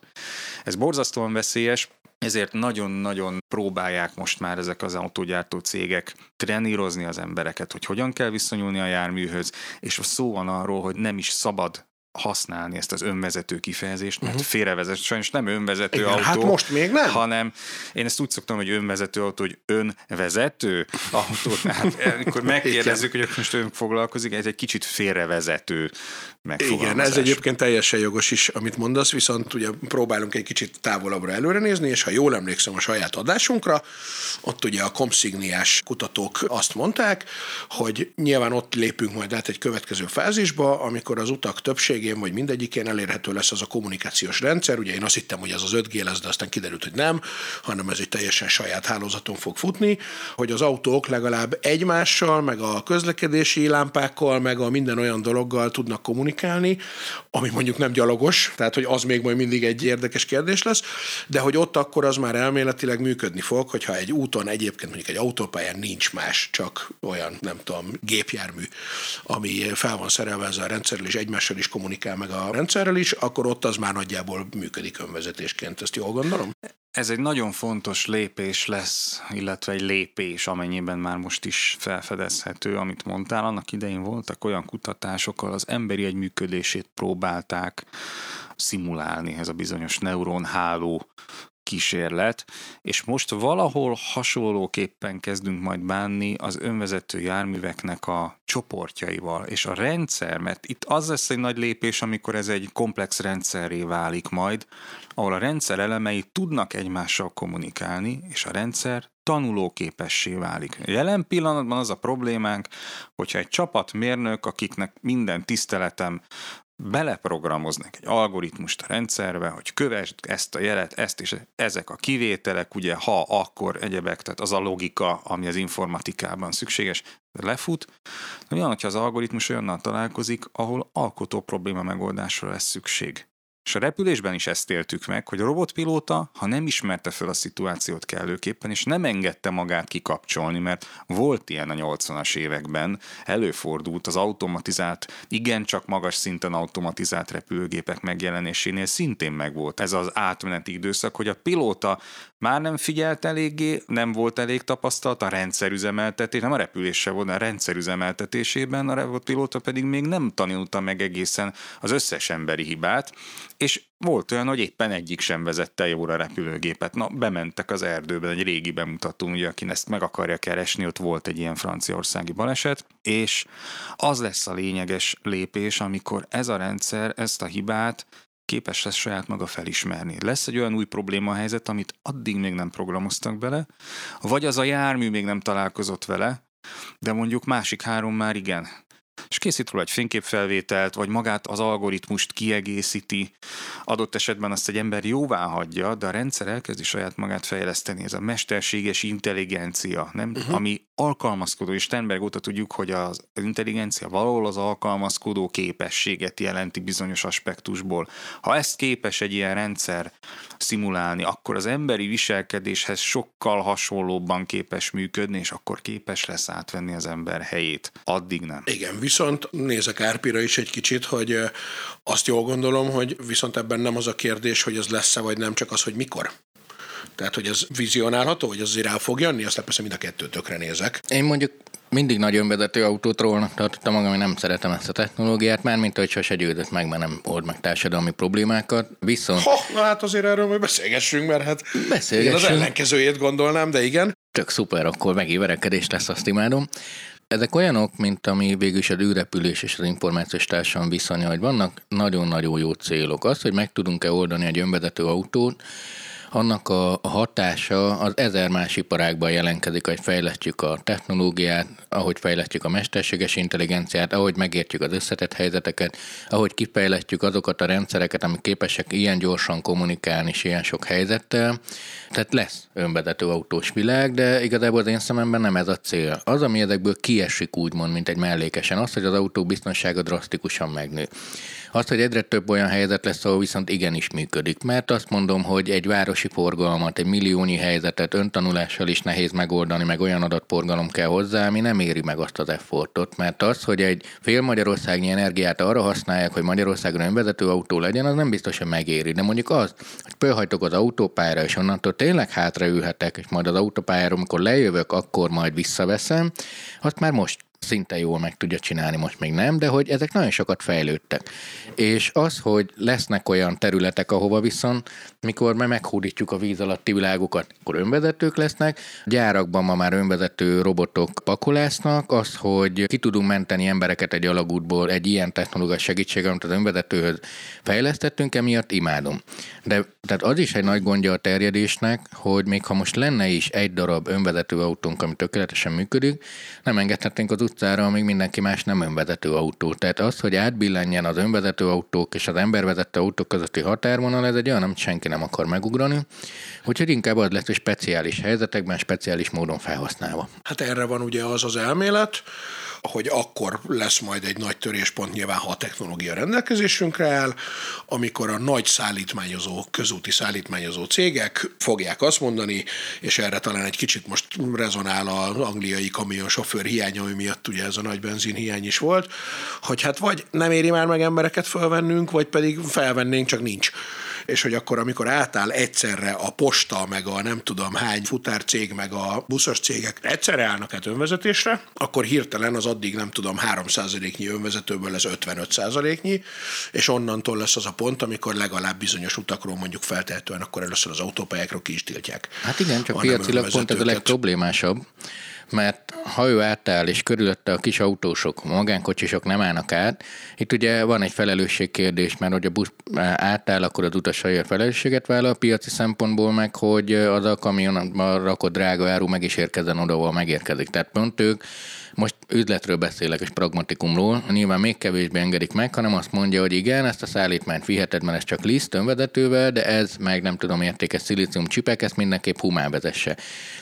Ez borzasztóan veszélyes, ezért nagyon-nagyon próbálják most már ezek az autógyártó cégek trenírozni az embereket, hogy hogyan kell viszonyulni a járműhöz, és szó van arról, hogy nem is szabad használni ezt az önvezető kifejezést, mert uh-huh. félrevezet, sajnos nem önvezető Igen, autó. Hát most még nem. Hanem én ezt úgy szoktam, hogy önvezető autó, hogy önvezető autó. Tehát amikor megkérdezzük, hogy most ön foglalkozik, ez egy kicsit félrevezető igen, ez egyébként teljesen jogos is, amit mondasz, viszont ugye próbálunk egy kicsit távolabbra előre nézni, és ha jól emlékszem a saját adásunkra, ott ugye a komszigniás kutatók azt mondták, hogy nyilván ott lépünk majd át egy következő fázisba, amikor az utak többségén vagy mindegyikén elérhető lesz az a kommunikációs rendszer. Ugye én azt hittem, hogy az az 5G lesz, de aztán kiderült, hogy nem, hanem ez egy teljesen saját hálózaton fog futni, hogy az autók legalább egymással, meg a közlekedési lámpákkal, meg a minden olyan dologgal tudnak kommunikálni, ami mondjuk nem gyalogos, tehát hogy az még majd mindig egy érdekes kérdés lesz, de hogy ott akkor az már elméletileg működni fog, hogyha egy úton egyébként mondjuk egy autópályán nincs más, csak olyan, nem tudom, gépjármű, ami fel van szerelve ezzel a rendszerrel, és egymással is kommunikál meg a rendszerrel is, akkor ott az már nagyjából működik önvezetésként. Ezt jól gondolom? Ez egy nagyon fontos lépés lesz, illetve egy lépés, amennyiben már most is felfedezhető, amit mondtál. Annak idején voltak olyan kutatásokkal, az emberi egy működését próbálták szimulálni, ez a bizonyos neuronháló kísérlet, és most valahol hasonlóképpen kezdünk majd bánni az önvezető járműveknek a csoportjaival, és a rendszer, mert itt az lesz egy nagy lépés, amikor ez egy komplex rendszerré válik majd, ahol a rendszer elemei tudnak egymással kommunikálni, és a rendszer tanulóképessé válik. Jelen pillanatban az a problémánk, hogyha egy csapatmérnök, akiknek minden tiszteletem beleprogramoznak egy algoritmust a rendszerbe, hogy kövesd ezt a jelet, ezt és ezek a kivételek, ugye ha, akkor egyebek, tehát az a logika, ami az informatikában szükséges, lefut. De olyan, hogyha az algoritmus olyannal találkozik, ahol alkotó probléma megoldásra lesz szükség. És a repülésben is ezt éltük meg, hogy a robotpilóta, ha nem ismerte fel a szituációt kellőképpen, és nem engedte magát kikapcsolni, mert volt ilyen a 80-as években, előfordult az automatizált, igencsak magas szinten automatizált repülőgépek megjelenésénél szintén megvolt ez az átmeneti időszak, hogy a pilóta már nem figyelt eléggé, nem volt elég tapasztalt a rendszerüzemeltetés, nem a repülése volt, a rendszerüzemeltetésében, a robotpilóta pedig még nem tanulta meg egészen az összes emberi hibát, és volt olyan, hogy éppen egyik sem vezette jóra a repülőgépet. Na, bementek az erdőben, egy régi bemutató, ugye, aki ezt meg akarja keresni, ott volt egy ilyen franciaországi baleset, és az lesz a lényeges lépés, amikor ez a rendszer ezt a hibát képes lesz saját maga felismerni. Lesz egy olyan új probléma helyzet, amit addig még nem programoztak bele, vagy az a jármű még nem találkozott vele, de mondjuk másik három már igen. És készít róla egy fényképfelvételt, vagy magát az algoritmust kiegészíti, adott esetben azt egy ember jóvá hagyja, de a rendszer elkezdi saját magát fejleszteni. Ez a mesterséges intelligencia, nem? Uh-huh. ami alkalmazkodó, és Sternberg óta tudjuk, hogy az intelligencia valahol az alkalmazkodó képességet jelenti bizonyos aspektusból. Ha ezt képes egy ilyen rendszer szimulálni, akkor az emberi viselkedéshez sokkal hasonlóbban képes működni, és akkor képes lesz átvenni az ember helyét. Addig nem. Igen, viszont nézek Árpira is egy kicsit, hogy azt jól gondolom, hogy viszont ebben nem az a kérdés, hogy ez lesz-e vagy nem, csak az, hogy mikor. Tehát, hogy ez vizionálható, hogy az azért el fog jönni, aztán persze mind a kettőt tökre nézek. Én mondjuk mindig nagy önvezető autót rólnak tartottam magam, hogy nem szeretem ezt a technológiát, már mint hogy sose győdött meg, mert nem old meg társadalmi problémákat. Viszont... Ha, na hát azért erről majd beszélgessünk, mert hát beszélgessünk. Én az ellenkezőjét gondolnám, de igen. Tök szuper, akkor megint verekedés lesz, azt imádom. Ezek olyanok, mint ami végül is az űrrepülés és az információs társadalom viszonya, hogy vannak nagyon-nagyon jó célok. Az, hogy meg tudunk-e oldani egy önvezető autót, annak a hatása az ezer más iparágban jelenkedik, hogy fejlesztjük a technológiát, ahogy fejlesztjük a mesterséges intelligenciát, ahogy megértjük az összetett helyzeteket, ahogy kifejlesztjük azokat a rendszereket, amik képesek ilyen gyorsan kommunikálni és ilyen sok helyzettel. Tehát lesz önvezető autós világ, de igazából az én szememben nem ez a cél. Az, ami ezekből kiesik úgymond, mint egy mellékesen, az, hogy az autó biztonsága drasztikusan megnő. Az, hogy egyre több olyan helyzet lesz, ahol viszont igenis működik. Mert azt mondom, hogy egy városi forgalmat, egy milliónyi helyzetet öntanulással is nehéz megoldani, meg olyan adatforgalom kell hozzá, ami nem éri meg azt az effortot. Mert az, hogy egy fél magyarországnyi energiát arra használják, hogy Magyarországon önvezető autó legyen, az nem biztos, hogy megéri. De mondjuk az, hogy fölhajtok az autópályára, és onnantól tényleg hátraülhetek, és majd az autópályáról, amikor lejövök, akkor majd visszaveszem, azt már most szinte jól meg tudja csinálni, most még nem, de hogy ezek nagyon sokat fejlődtek. És az, hogy lesznek olyan területek, ahova viszont, mikor meg meghódítjuk a víz alatti világokat, akkor önvezetők lesznek, gyárakban ma már önvezető robotok pakolásznak, az, hogy ki tudunk menteni embereket egy alagútból egy ilyen technológia segítséggel, amit az önvezetőhöz fejlesztettünk, emiatt imádom. De tehát az is egy nagy gondja a terjedésnek, hogy még ha most lenne is egy darab önvezető autónk, ami tökéletesen működik, nem engedhetnénk az utcára, amíg mindenki más nem önvezető autó. Tehát az, hogy átbillenjen az önvezető autók és az embervezető autók közötti határvonal, ez egy olyan, amit senki nem akar megugrani. Úgyhogy inkább az lesz, hogy speciális helyzetekben, speciális módon felhasználva. Hát erre van ugye az az elmélet, hogy akkor lesz majd egy nagy töréspont nyilván, ha a technológia rendelkezésünkre áll, amikor a nagy szállítmányozó, közúti szállítmányozó cégek fogják azt mondani, és erre talán egy kicsit most rezonál az angliai kamionsofőr hiánya, ami miatt ugye ez a nagy benzin hiány is volt, hogy hát vagy nem éri már meg embereket felvennünk, vagy pedig felvennénk, csak nincs és hogy akkor, amikor átáll egyszerre a posta, meg a nem tudom hány futárcég, meg a buszos cégek egyszerre állnak át önvezetésre, akkor hirtelen az addig nem tudom 3%-nyi önvezetőből lesz 55%-nyi, és onnantól lesz az a pont, amikor legalább bizonyos utakról mondjuk feltehetően akkor először az autópályákról ki is tiltják. Hát igen, csak piacilag pont ez a legproblémásabb mert ha ő átáll, és körülötte a kis autósok, magánkocsisok nem állnak át, itt ugye van egy felelősségkérdés, mert hogy a busz átáll, akkor az utas a felelősséget vállal a piaci szempontból meg, hogy az a kamionban rakott drága áru meg is érkezzen oda, ahol megérkezik. Tehát pont ők most üzletről beszélek és pragmatikumról, nyilván még kevésbé engedik meg, hanem azt mondja, hogy igen, ezt a szállítmányt viheted, mert ez csak liszt önvezetővel, de ez meg nem tudom értékes szilícium csipek, ezt mindenképp humán vezesse.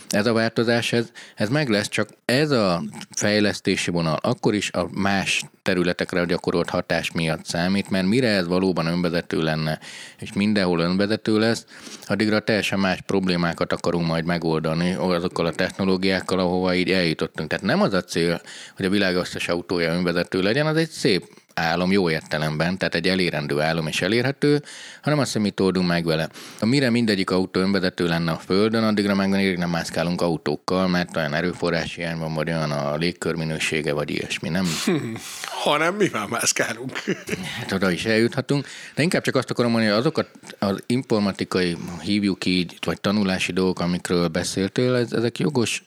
Ez a változás, ez, ez meg lesz, csak ez a fejlesztési vonal akkor is a más területekre gyakorolt hatás miatt számít, mert mire ez valóban önvezető lenne, és mindenhol önvezető lesz, addigra teljesen más problémákat akarunk majd megoldani azokkal a technológiákkal, ahova így eljutottunk. Tehát nem az a cél, hogy a világ összes autója önvezető legyen, az egy szép álom jó értelemben, tehát egy elérendő álom és elérhető, hanem azt, hogy mit oldunk meg vele. Ha mire mindegyik autó önvezető lenne a Földön, addigra meg nem mászkálunk autókkal, mert olyan erőforrás hiány van, vagy olyan a légkör minősége, vagy ilyesmi, nem? hanem mivel mászkálunk. hát oda is eljuthatunk, de inkább csak azt akarom mondani, hogy azokat az informatikai, hívjuk így, vagy tanulási dolgok, amikről beszéltél, ezek jogos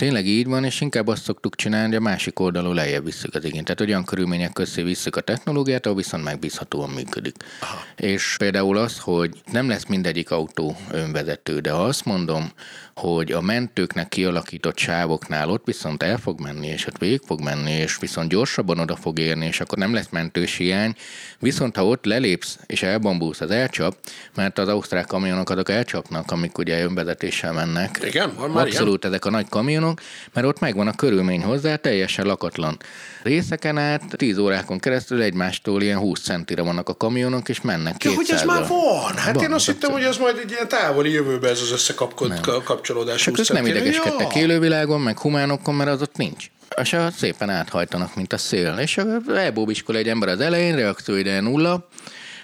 Tényleg így van, és inkább azt szoktuk csinálni, hogy a másik oldalon lejjebb visszük az igényt. Tehát olyan körülmények közé visszük a technológiát, ahol viszont megbízhatóan működik. Aha. És például az, hogy nem lesz mindegyik autó önvezető, de ha azt mondom, hogy a mentőknek kialakított sávoknál ott viszont el fog menni, és ott végig fog menni, és viszont gyorsabban oda fog érni, és akkor nem lesz mentős hiány. Viszont ha ott lelépsz, és elbambulsz, az elcsap, mert az ausztrák kamionok azok elcsapnak, amik ugye önvezetéssel mennek. Igen, van már Abszolút ilyen? ezek a nagy kamionok, mert ott megvan a körülmény hozzá, teljesen lakatlan. Részeken át 10 órákon keresztül egymástól ilyen 20 centire vannak a kamionok, és mennek ja, hogy ez már van? Hát van, én azt hittem, hogy ez majd egy ilyen távoli jövőben ez az összekapcsolódás kapcsolódás. Csak ők nem idegeskedtek ja. élővilágon, meg humánokon, mert az ott nincs. És szépen áthajtanak, mint a szél. És elbóbiskol egy ember az elején, reakcióide nulla,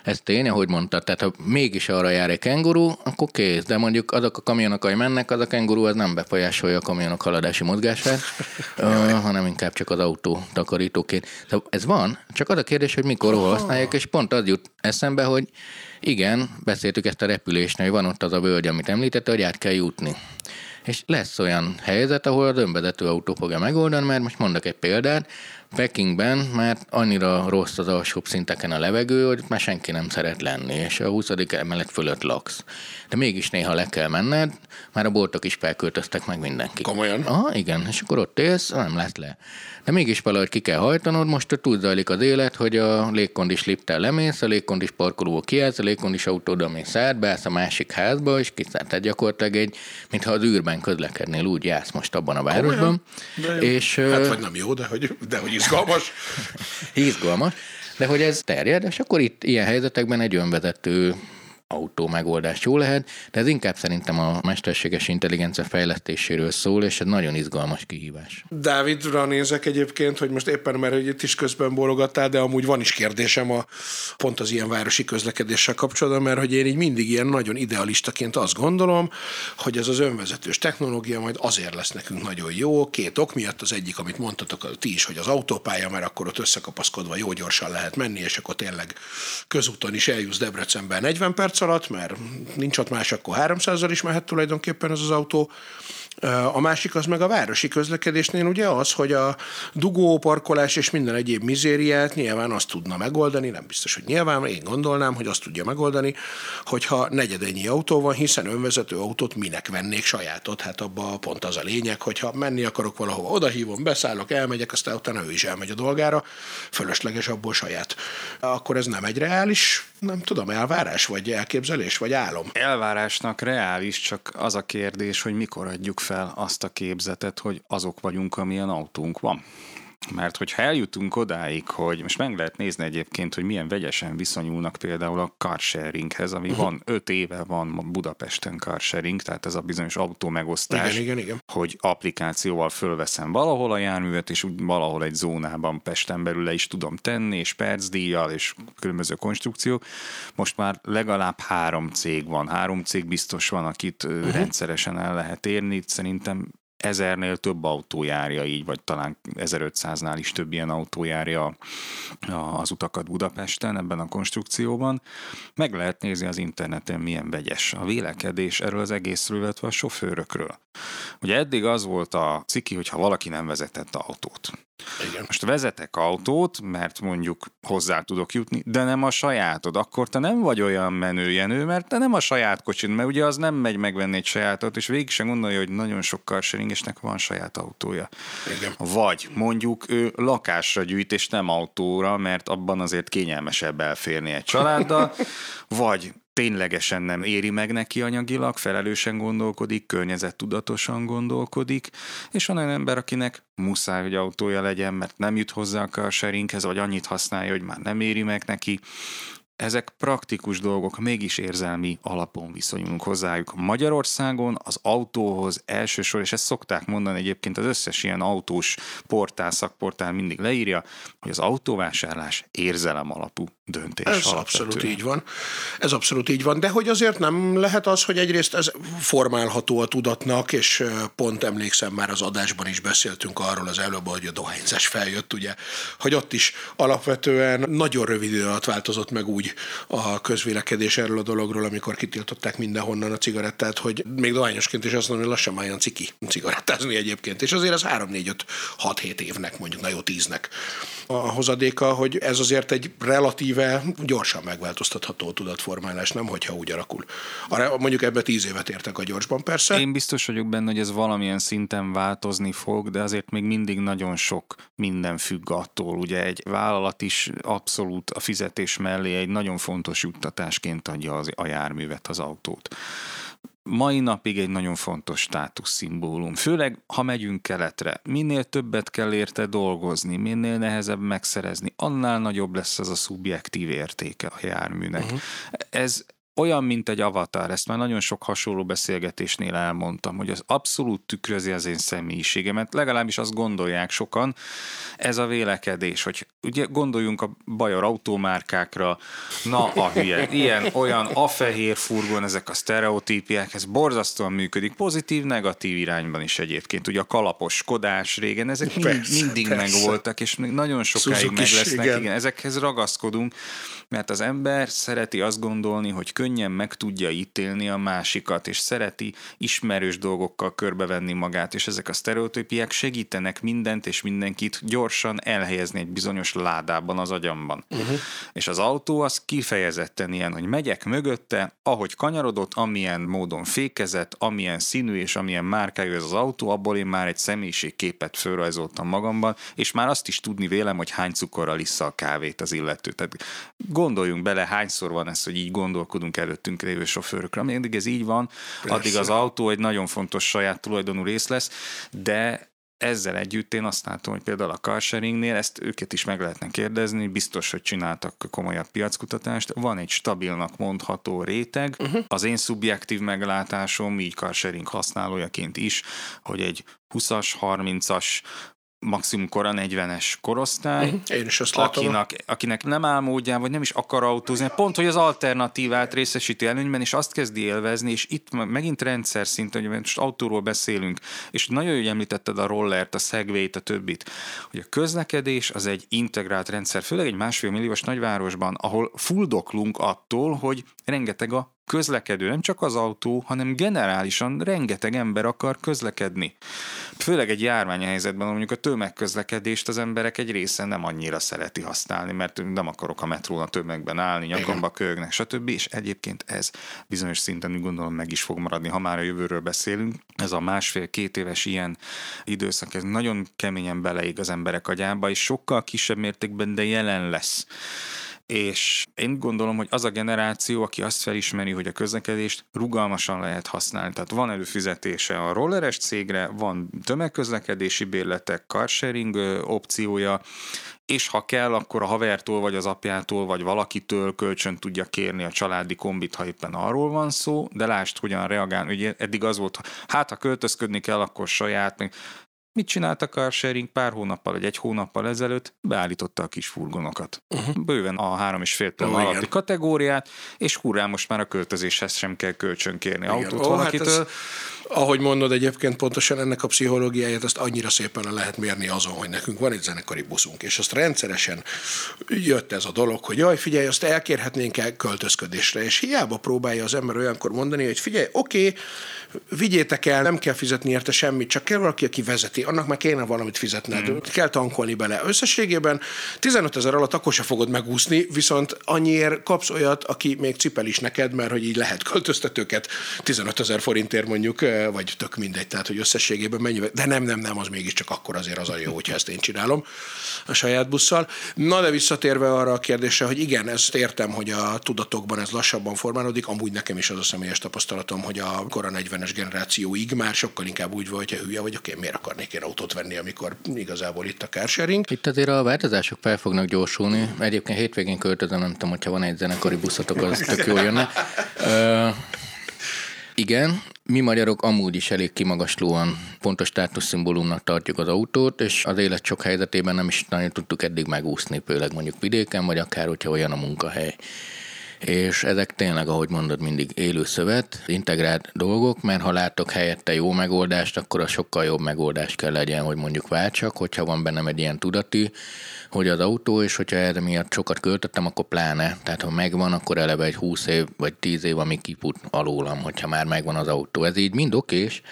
ez tény, ahogy mondtad, tehát ha mégis arra jár egy kenguru, akkor kész, de mondjuk azok a kamionok, ahogy mennek, az a kenguru az nem befolyásolja a kamionok haladási mozgását, uh, hanem inkább csak az autó takarítóként. Szóval ez van, csak az a kérdés, hogy mikor használják, és pont az jut eszembe, hogy igen, beszéltük ezt a repülésnél, hogy van ott az a völgy, amit említette, hogy át kell jutni. És lesz olyan helyzet, ahol az önvezető autó fogja megoldani, mert most mondok egy példát, Pekingben már annyira rossz az alsóbb szinteken a levegő, hogy már senki nem szeret lenni, és a 20. emelet fölött laksz. De mégis néha le kell menned, már a boltok is felköltöztek meg mindenki. Komolyan? Ah, igen, és akkor ott élsz, nem lesz le. De mégis valahogy ki kell hajtanod, most úgy zajlik az élet, hogy a légkondis liptel lemész, a légkondis parkolóba kiállsz, a légkondis autóda mész át, beállsz a másik házba, és kiszállt. Tehát gyakorlatilag egy, mintha az űrben közlekednél, úgy jársz most abban a városban. És, hát vagy nem jó, de hogy, de hogy izgalmas. izgalmas. De hogy ez terjed, és akkor itt ilyen helyzetekben egy önvezető autó megoldás jó lehet, de ez inkább szerintem a mesterséges intelligencia fejlesztéséről szól, és ez nagyon izgalmas kihívás. Dávidra nézek egyébként, hogy most éppen, mert itt is közben bólogattál, de amúgy van is kérdésem a pont az ilyen városi közlekedéssel kapcsolatban, mert hogy én így mindig ilyen nagyon idealistaként azt gondolom, hogy ez az önvezetős technológia majd azért lesz nekünk nagyon jó, két ok miatt, az egyik, amit mondtatok ti is, hogy az autópálya, mert akkor ott összekapaszkodva jó gyorsan lehet menni, és akkor tényleg közúton is eljussz Debrecenben 40 perc perc alatt, mert nincs ott más, akkor 300-zal is mehet tulajdonképpen ez az autó. A másik az meg a városi közlekedésnél ugye az, hogy a dugó, parkolás és minden egyéb mizériát nyilván azt tudna megoldani, nem biztos, hogy nyilván, én gondolnám, hogy azt tudja megoldani, hogyha negyedennyi autó van, hiszen önvezető autót minek vennék sajátot, hát abba pont az a lényeg, hogyha menni akarok valahova, odahívom, beszállok, elmegyek, aztán utána ő is elmegy a dolgára, fölösleges abból saját. Akkor ez nem egy reális, nem tudom, elvárás, vagy elképzelés, vagy álom? Elvárásnak reális, csak az a kérdés, hogy mikor adjuk fel azt a képzetet, hogy azok vagyunk, amilyen autónk van. Mert hogyha eljutunk odáig, hogy most meg lehet nézni egyébként, hogy milyen vegyesen viszonyulnak például a carsharinghez, ami uh-huh. van, öt éve van Budapesten carsharing, tehát ez a bizonyos autó megosztás, igen, igen, igen. hogy applikációval fölveszem valahol a járművet, és úgy valahol egy zónában Pesten belül le is tudom tenni, és percdíjjal, és különböző konstrukció. Most már legalább három cég van, három cég biztos van, akit uh-huh. rendszeresen el lehet érni. Szerintem ezernél több autó járja így, vagy talán 1500-nál is több ilyen autó járja az utakat Budapesten ebben a konstrukcióban. Meg lehet nézni az interneten, milyen vegyes a vélekedés erről az egészről, illetve a sofőrökről. Ugye eddig az volt a ciki, hogyha valaki nem vezetett autót. Igen. Most vezetek autót, mert mondjuk hozzá tudok jutni, de nem a sajátod. Akkor te nem vagy olyan menőjenő, mert te nem a saját kocsid, mert ugye az nem megy megvenni egy sajátot, és végig sem gondolja, hogy nagyon sok carsharingesnek van saját autója. Igen. Vagy mondjuk ő lakásra gyűjt, és nem autóra, mert abban azért kényelmesebb elférni egy családdal, vagy ténylegesen nem éri meg neki anyagilag, felelősen gondolkodik, környezettudatosan gondolkodik, és van olyan ember, akinek muszáj, hogy autója legyen, mert nem jut hozzá a carsharinghez, vagy annyit használja, hogy már nem éri meg neki. Ezek praktikus dolgok, mégis érzelmi alapon viszonyulunk hozzájuk. Magyarországon az autóhoz elsősor, és ezt szokták mondani egyébként az összes ilyen autós portál, szakportál mindig leírja, hogy az autóvásárlás érzelem alapú. Döntés. Ez alapvetően. abszolút így van. Ez abszolút így van. De hogy azért nem lehet az, hogy egyrészt ez formálható a tudatnak, és pont emlékszem, már az adásban is beszéltünk arról az előbb, hogy a dohányzás feljött, ugye, hogy ott is alapvetően nagyon rövid idő alatt változott meg úgy a közvélekedés erről a dologról, amikor kitiltották mindenhonnan a cigarettát, hogy még dohányosként is azt mondom, hogy lassan már ciki cigarettázni egyébként. És azért az 3 4 5 6 7 évnek, mondjuk na jó 10-nek a hozadéka, hogy ez azért egy relatíve gyorsan megváltoztatható tudatformálás, nem hogyha úgy alakul. Arra mondjuk ebbe 10 évet értek a gyorsban persze. Én biztos vagyok benne, hogy ez valamilyen szinten változni fog, de azért még mindig nagyon sok minden függ attól. Ugye egy vállalat is abszolút a fizetés mellé egy nagyon fontos juttatásként adja az, a járművet, az autót mai napig egy nagyon fontos státuszszimbólum. Főleg, ha megyünk keletre. Minél többet kell érte dolgozni, minél nehezebb megszerezni, annál nagyobb lesz ez a szubjektív értéke a járműnek. Uh-huh. Ez olyan, mint egy avatar, ezt már nagyon sok hasonló beszélgetésnél elmondtam, hogy az abszolút tükrözi az én személyiségemet, legalábbis azt gondolják sokan, ez a vélekedés, hogy ugye gondoljunk a bajor automárkákra, na a hülye, ilyen, olyan, a fehér furgon, ezek a sztereotípiák, ez borzasztóan működik, pozitív, negatív irányban is egyébként, ugye a kalapos Skodás régen, ezek persze, mind, mindig persze. megvoltak, és nagyon sokáig meg lesznek, igen. igen, ezekhez ragaszkodunk, mert az ember szereti azt gondolni, hogy könnyen meg tudja ítélni a másikat, és szereti ismerős dolgokkal körbevenni magát, és ezek a sztereotípiák segítenek mindent és mindenkit gyorsan elhelyezni egy bizonyos ládában az agyamban. Uh-huh. És az autó az kifejezetten ilyen, hogy megyek mögötte, ahogy kanyarodott, amilyen módon fékezett, amilyen színű és amilyen márkájú ez az autó, abból én már egy személyiségképet fölrajzoltam magamban, és már azt is tudni vélem, hogy hány cukorral issza a kávét az illető. Tehát gondoljunk bele, hányszor van ez, hogy így gondolkodunk előttünk lévő sofőrökre. Amíg ez így van, Persze. addig az autó egy nagyon fontos saját tulajdonú rész lesz, de ezzel együtt én azt látom, hogy például a carsharingnél ezt őket is meg lehetne kérdezni, biztos, hogy csináltak komolyabb piackutatást. Van egy stabilnak mondható réteg. Uh-huh. Az én szubjektív meglátásom, így carsharing használójaként is, hogy egy 20-as, 30-as maximum kora 40-es korosztály, uh-huh. Én is azt látom. Akinek, akinek nem áll módján, vagy nem is akar autózni, pont, hogy az alternatívát részesíti előnyben, és azt kezdi élvezni, és itt megint rendszer szinten, hogy most autóról beszélünk, és nagyon jól említetted a rollert, a segway a többit, hogy a közlekedés az egy integrált rendszer, főleg egy másfél milliós nagyvárosban, ahol fuldoklunk attól, hogy rengeteg a közlekedő, nem csak az autó, hanem generálisan rengeteg ember akar közlekedni. Főleg egy járványhelyzetben, mondjuk a tömegközlekedést az emberek egy része nem annyira szereti használni, mert nem akarok a metrón a tömegben állni, nyakamba kögnek, stb. És egyébként ez bizonyos szinten úgy gondolom meg is fog maradni, ha már a jövőről beszélünk. Ez a másfél-két éves ilyen időszak, ez nagyon keményen beleég az emberek agyába, és sokkal kisebb mértékben, de jelen lesz és én gondolom, hogy az a generáció, aki azt felismeri, hogy a közlekedést rugalmasan lehet használni. Tehát van előfizetése a rolleres cégre, van tömegközlekedési bérletek, carsharing opciója, és ha kell, akkor a havertól, vagy az apjától, vagy valakitől kölcsön tudja kérni a családi kombit, ha éppen arról van szó, de lásd, hogyan reagál. Ugye eddig az volt, hát ha költözködni kell, akkor saját, meg Mit csinált a carsharing pár hónappal, vagy egy hónappal ezelőtt? Beállította a kis furgonokat. Uh-huh. Bőven a három és fél oh, alatti igen. kategóriát, és hurrá, most már a költözéshez sem kell kölcsön kérni igen. autót oh, valakitől. Hát ez, ahogy mondod egyébként pontosan ennek a pszichológiáját, azt annyira szépen le lehet mérni azon, hogy nekünk van egy zenekari buszunk, és azt rendszeresen jött ez a dolog, hogy jaj, figyelj, azt elkérhetnénk el költözködésre, és hiába próbálja az ember olyankor mondani, hogy figyelj, oké, okay, vigyétek el, nem kell fizetni érte semmit, csak kell valaki, aki vezeti, annak meg kéne valamit fizetned, hmm. kell tankolni bele. Összességében 15 ezer alatt akkor se fogod megúszni, viszont annyiért kapsz olyat, aki még cipel is neked, mert hogy így lehet költöztetőket 15 ezer forintért mondjuk, vagy tök mindegy, tehát hogy összességében mennyi, de nem, nem, nem, az mégiscsak akkor azért az a jó, hogyha ezt én csinálom a saját busszal. Na de visszatérve arra a kérdésre, hogy igen, ezt értem, hogy a tudatokban ez lassabban formálódik, amúgy nekem is az a személyes tapasztalatom, hogy a kora 40-es generációig már sokkal inkább úgy volt, hogy hülye vagyok, én miért akarnék én autót venni, amikor igazából itt a carsharing. Itt azért a változások fel fognak gyorsulni. Egyébként hétvégén költözöm, nem tudom, hogyha van egy zenekari buszotok, az tök jó jönne. Igen, mi magyarok amúgy is elég kimagaslóan pontos státuszszimbólumnak tartjuk az autót, és az élet sok helyzetében nem is nagyon tudtuk eddig megúszni, főleg mondjuk vidéken, vagy akár, hogyha olyan a munkahely és ezek tényleg, ahogy mondod, mindig élő szövet, integrált dolgok, mert ha látok helyette jó megoldást, akkor a sokkal jobb megoldás kell legyen, hogy mondjuk váltsak, hogyha van bennem egy ilyen tudati, hogy az autó, és hogyha erre miatt sokat költöttem, akkor pláne. Tehát ha megvan, akkor eleve egy 20 év vagy 10 év, ami kiput alólam, hogyha már megvan az autó. Ez így mind okés,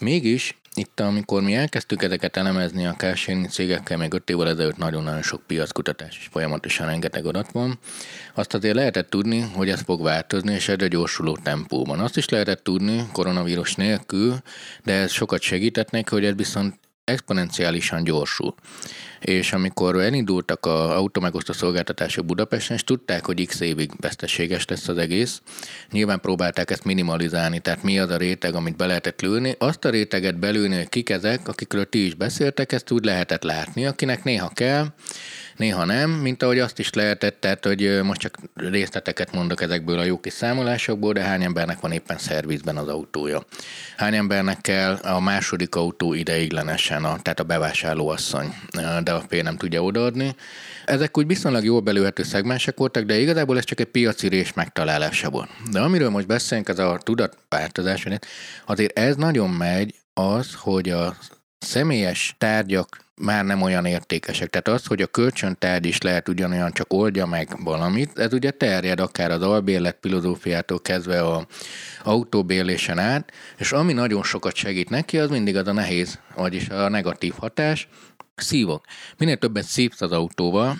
Mégis itt, amikor mi elkezdtük ezeket elemezni a carsharing cégekkel, még öt évvel ezelőtt nagyon-nagyon sok piackutatás és folyamatosan rengeteg adat van, azt azért lehetett tudni, hogy ez fog változni, és egyre gyorsuló tempóban. Azt is lehetett tudni koronavírus nélkül, de ez sokat segített neki, hogy ez viszont exponenciálisan gyorsul és amikor elindultak a automegosztó szolgáltatások Budapesten, és tudták, hogy x évig veszteséges lesz az egész, nyilván próbálták ezt minimalizálni, tehát mi az a réteg, amit be lehetett lőni, azt a réteget belőni, hogy kik ezek, akikről ti is beszéltek, ezt úgy lehetett látni, akinek néha kell, néha nem, mint ahogy azt is lehetett, tehát hogy most csak részleteket mondok ezekből a jó kis számolásokból, de hány embernek van éppen szervizben az autója. Hány embernek kell a második autó ideiglenesen, a, tehát a bevásárlóasszony, de a P nem tudja odaadni. Ezek úgy viszonylag jól belőhető szegmensek voltak, de igazából ez csak egy piaci rés megtalálása volt. De amiről most beszélünk, ez a tudatváltozás, azért ez nagyon megy az, hogy a személyes tárgyak már nem olyan értékesek. Tehát az, hogy a kölcsöntárgy is lehet ugyanolyan, csak oldja meg valamit, ez ugye terjed akár az albérlet filozófiától kezdve a autóbérlésen át, és ami nagyon sokat segít neki, az mindig az a nehéz, vagyis a negatív hatás, Szívok. Minél többet szívsz az autóval,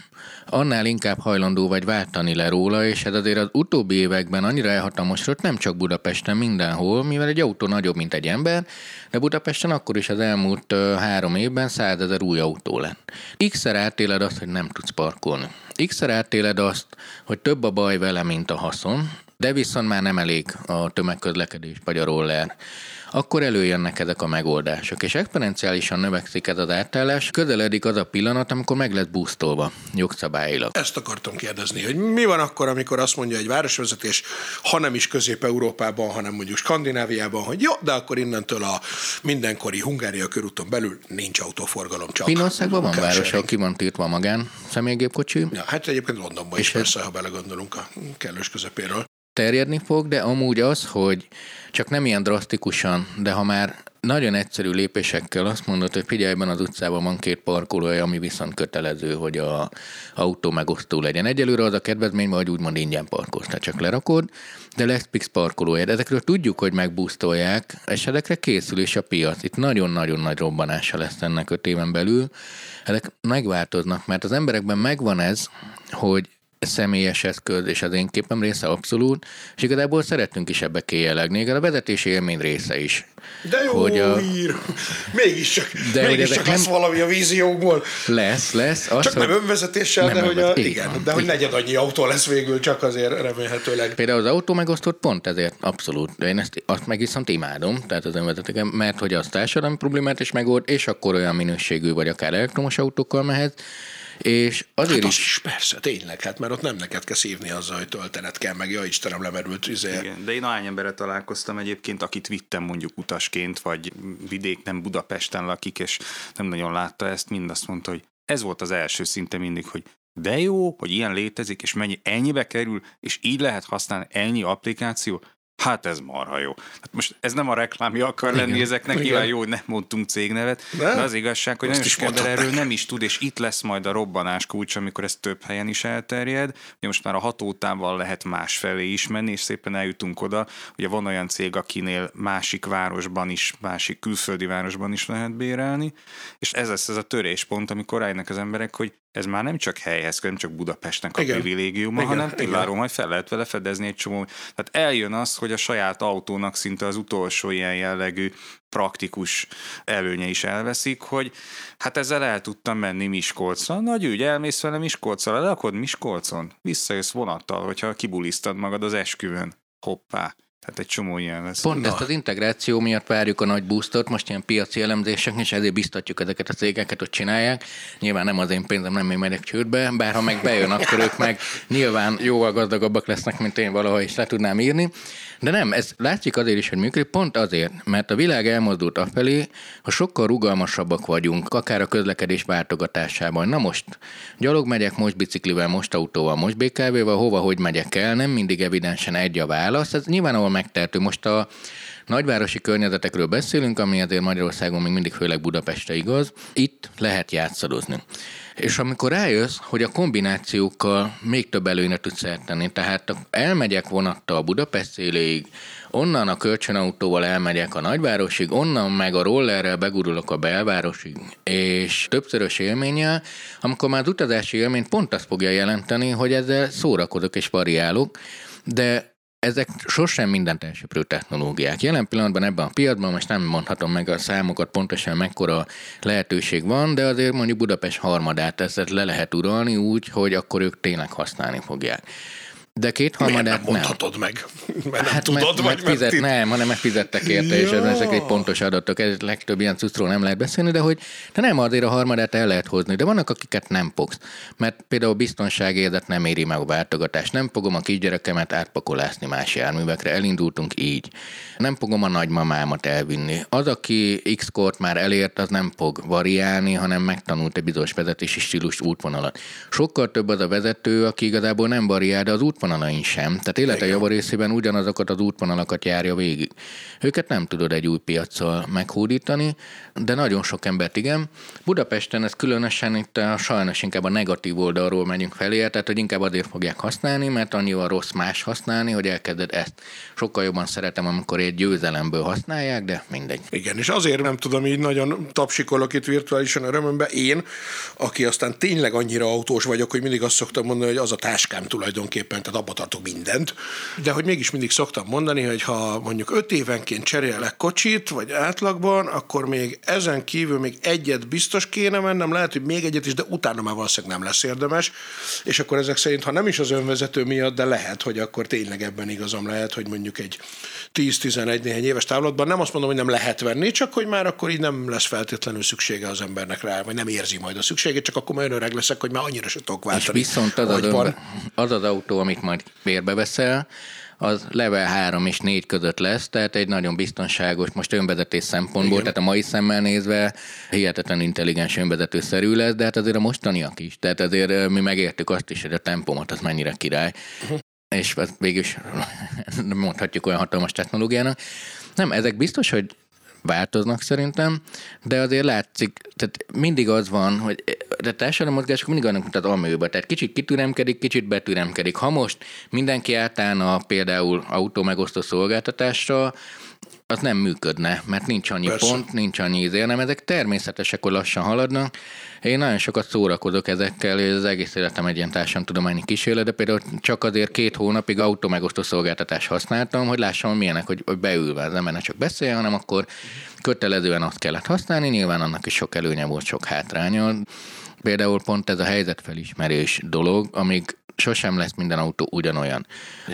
annál inkább hajlandó vagy váltani le róla, és ez azért az utóbbi években annyira elhatalmasodott, nem csak Budapesten, mindenhol, mivel egy autó nagyobb, mint egy ember, de Budapesten akkor is az elmúlt három évben százezer új autó lett. X-szer átéled azt, hogy nem tudsz parkolni. X-szer átéled azt, hogy több a baj vele, mint a haszon, de viszont már nem elég a tömegközlekedés vagy a roller akkor előjönnek ezek a megoldások, és exponenciálisan növekszik ez az átállás, közeledik az a pillanat, amikor meg lesz boostolva jogszabályilag. Ezt akartam kérdezni, hogy mi van akkor, amikor azt mondja egy városvezetés, ha nem is Közép-Európában, hanem mondjuk Skandináviában, hogy jó, de akkor innentől a mindenkori Hungária körúton belül nincs autóforgalom csak. Finországban van város, ahol ki van tiltva magán személygépkocsi. Ja, hát egyébként Londonban és is persze, ha belegondolunk a kellős közepéről terjedni fog, de amúgy az, hogy csak nem ilyen drasztikusan, de ha már nagyon egyszerű lépésekkel azt mondod, hogy figyelj, ebben az utcában van két parkolója, ami viszont kötelező, hogy a autó megosztó legyen. Egyelőre az a kedvezmény, hogy úgymond ingyen parkolsz, tehát csak lerakod, de lesz Pix parkolója. Ezekről tudjuk, hogy megbusztolják, és ezekre készül is a piac. Itt nagyon-nagyon nagy robbanása lesz ennek öt éven belül. Ezek megváltoznak, mert az emberekben megvan ez, hogy személyes eszköz, és az én képem része abszolút, és igazából szeretünk is ebbe kéjelegni, a vezetési élmény része is. De jó hogy a... ír! Mégiscsak, de mégiscsak lesz nem... valami a víziókból. Lesz, lesz. Az, csak hogy... nem önvezetéssel, nem de, hogy a, igen, van, de hogy negyed annyi autó lesz végül, csak azért remélhetőleg. Például az autó megosztott pont ezért abszolút. De én ezt azt meg viszont imádom, tehát az önvezetőket, mert hogy az társadalmi problémát is megold, és akkor olyan minőségű vagy akár elektromos autókkal mehet, és azért hát is... is... persze, tényleg, hát mert ott nem neked kell szívni azzal, hogy töltenet kell, meg ja Istenem lemerült izé. Igen, de én ahány emberre találkoztam egyébként, akit vittem mondjuk utasként, vagy vidék, nem Budapesten lakik, és nem nagyon látta ezt, mind azt mondta, hogy ez volt az első szinte mindig, hogy de jó, hogy ilyen létezik, és mennyi ennyibe kerül, és így lehet használni ennyi applikáció, Hát ez marha jó. Hát most ez nem a reklámja akar lenni Igen. ezeknek, nyilván jó, hogy nem mondtunk cégnevet, de, de az igazság, hogy nagyon sok ember erről nem is tud, és itt lesz majd a robbanás kulcs, amikor ez több helyen is elterjed. Ugye most már a hatótával lehet más felé is menni, és szépen eljutunk oda. Ugye van olyan cég, akinél másik városban is, másik külföldi városban is lehet bérelni, és ez lesz ez a töréspont, amikor rájönnek az emberek, hogy ez már nem csak helyhez, nem csak Budapestnek a igen. privilégiuma, igen, hanem Pilláról majd fel lehet vele fedezni egy csomó. Tehát eljön az, hogy a saját autónak szinte az utolsó ilyen jellegű praktikus előnye is elveszik, hogy hát ezzel el tudtam menni Miskolcra. Nagy ügy, elmész vele Miskolcra, leakod Miskolcon, visszajössz vonattal, hogyha kibulisztad magad az esküvőn. Hoppá Tehát egy csomó ilyen lesz. Pont Na. ezt az integráció miatt várjuk a nagy boostot, most ilyen piaci elemzések, és ezért biztatjuk ezeket a cégeket, hogy csinálják. Nyilván nem az én pénzem, nem én megyek csődbe, bár ha meg bejön, akkor ők meg nyilván jóval gazdagabbak lesznek, mint én valaha is le tudnám írni. De nem, ez látszik azért is, hogy működik, pont azért, mert a világ elmozdult afelé, ha sokkal rugalmasabbak vagyunk, akár a közlekedés váltogatásában. Na most gyalog megyek, most biciklivel, most autóval, most BKV-val, hova, hogy megyek el, nem mindig evidensen egy a válasz. Ez nyilván ahol megtehető. Most a nagyvárosi környezetekről beszélünk, ami azért Magyarországon még mindig főleg Budapestre igaz. Itt lehet játszadozni. És amikor rájössz, hogy a kombinációkkal még több előnyre tudsz tenni, tehát elmegyek vonattal Budapest széléig, onnan a kölcsönautóval elmegyek a nagyvárosig, onnan meg a rollerrel begurulok a belvárosig, és többszörös élménnyel, amikor már az utazási élmény pont azt fogja jelenteni, hogy ezzel szórakozok és variálok, de ezek sosem mindent elsöprő technológiák. Jelen pillanatban ebben a piacban most nem mondhatom meg a számokat pontosan mekkora lehetőség van, de azért mondjuk Budapest harmadát ezt le lehet uralni úgy, hogy akkor ők tényleg használni fogják. De két harmadát nem. mondhatod nem. meg? Mert nem hát tudod, mert, vagy mert fizet, mert... Nem, hanem mert fizettek érte, ja. és ezek egy pontos adatok. Ez legtöbb ilyen cuccról nem lehet beszélni, de hogy de nem azért a harmadát el lehet hozni, de vannak, akiket nem fogsz. Mert például biztonságérzet nem éri meg a váltogatást. Nem fogom a kisgyerekemet átpakolásni más járművekre. Elindultunk így. Nem fogom a nagymamámat elvinni. Az, aki X-kort már elért, az nem fog variálni, hanem megtanult egy bizonyos vezetési stílus útvonalat. Sokkal több az a vezető, aki igazából nem variál, de az útvonal útvonalain sem. Tehát élete javarészében ugyanazokat az útvonalakat járja végig. Őket nem tudod egy új piaccal meghódítani, de nagyon sok embert igen. Budapesten ez különösen itt a, sajnos inkább a negatív oldalról megyünk felé, tehát hogy inkább azért fogják használni, mert annyival rossz más használni, hogy elkezded ezt. Sokkal jobban szeretem, amikor egy győzelemből használják, de mindegy. Igen, és azért nem tudom, így nagyon tapsikolok itt virtuálisan örömömbe. Én, aki aztán tényleg annyira autós vagyok, hogy mindig azt szoktam mondani, hogy az a táskám tulajdonképpen, tehát abba tartok mindent. De hogy mégis mindig szoktam mondani, hogy ha mondjuk öt évenként cserélek kocsit, vagy átlagban, akkor még ezen kívül még egyet biztos kéne mennem, lehet, hogy még egyet is, de utána már valószínűleg nem lesz érdemes. És akkor ezek szerint, ha nem is az önvezető miatt, de lehet, hogy akkor tényleg ebben igazam lehet, hogy mondjuk egy 10-11 néhány éves távlatban nem azt mondom, hogy nem lehet venni, csak hogy már akkor így nem lesz feltétlenül szüksége az embernek rá, vagy nem érzi majd a szükségét, csak akkor már öreg leszek, hogy már annyira se tudok váltani. És viszont az, az, önbe, az az autó, amit majd bérbe veszel, az level 3 és 4 között lesz, tehát egy nagyon biztonságos, most önvezetés szempontból, Igen. tehát a mai szemmel nézve hihetetlen intelligens önvezetőszerű lesz, de hát azért a mostaniak is. Tehát azért mi megértük azt is, hogy a tempomat az mennyire király. Uh-huh. És végül is mondhatjuk olyan hatalmas technológiának. Nem, ezek biztos, hogy változnak szerintem, de azért látszik, tehát mindig az van, hogy de társadalmi mozgások mindig annak mutat amőbe, tehát kicsit kitüremkedik, kicsit betüremkedik. Ha most mindenki átállna például autó megosztó szolgáltatásra, az nem működne, mert nincs annyi Persze. pont, nincs annyi izé, nem ezek természetesek, hogy lassan haladnak. Én nagyon sokat szórakozok ezekkel, és az egész életem egy ilyen társadalomtudományi kísérlet, de például csak azért két hónapig autómegosztó szolgáltatást használtam, hogy lássam, milyenek, hogy, hogy beülve az ember csak beszéljen, hanem akkor kötelezően azt kellett használni, nyilván annak is sok előnye volt, sok hátránya. Például pont ez a helyzetfelismerés dolog, amíg sosem lesz minden autó ugyanolyan.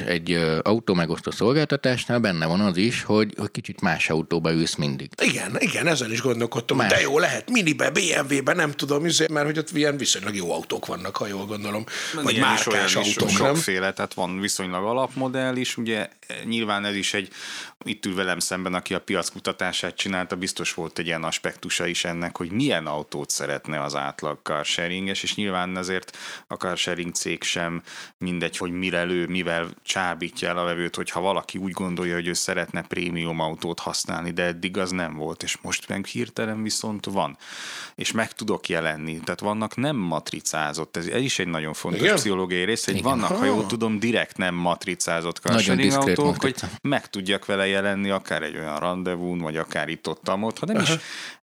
Egy ö, autó megosztó szolgáltatásnál benne van az is, hogy, hogy kicsit más autóba ülsz mindig. Igen, igen, ezen is gondolkodtam, más. de jó, lehet minibe, BMW-be, nem tudom, izé, mert hogy ott ilyen viszonylag jó autók vannak, ha jól gondolom. Vagy ilyen márkás autók, is, nem? Sokféle, tehát van viszonylag alapmodell is, ugye nyilván ez is egy, itt ül velem szemben, aki a piackutatását csinálta, biztos volt egy ilyen aspektusa is ennek, hogy milyen autót szeretne az átlag carsharinges, és nyilván azért a carsharing cég sem mindegy, hogy mire lő, mivel csábítja el a vevőt, hogyha valaki úgy gondolja, hogy ő szeretne prémium autót használni, de eddig az nem volt, és most meg hirtelen viszont van. És meg tudok jelenni. Tehát vannak nem matricázott, ez, ez is egy nagyon fontos Igen? pszichológiai rész, hogy Igen. vannak, ha jól tudom, direkt nem matricázott carsharing autók, hogy meg tudjak vele jelenni akár egy olyan rendezvún, vagy akár itt ott, ott ha nem Aha. is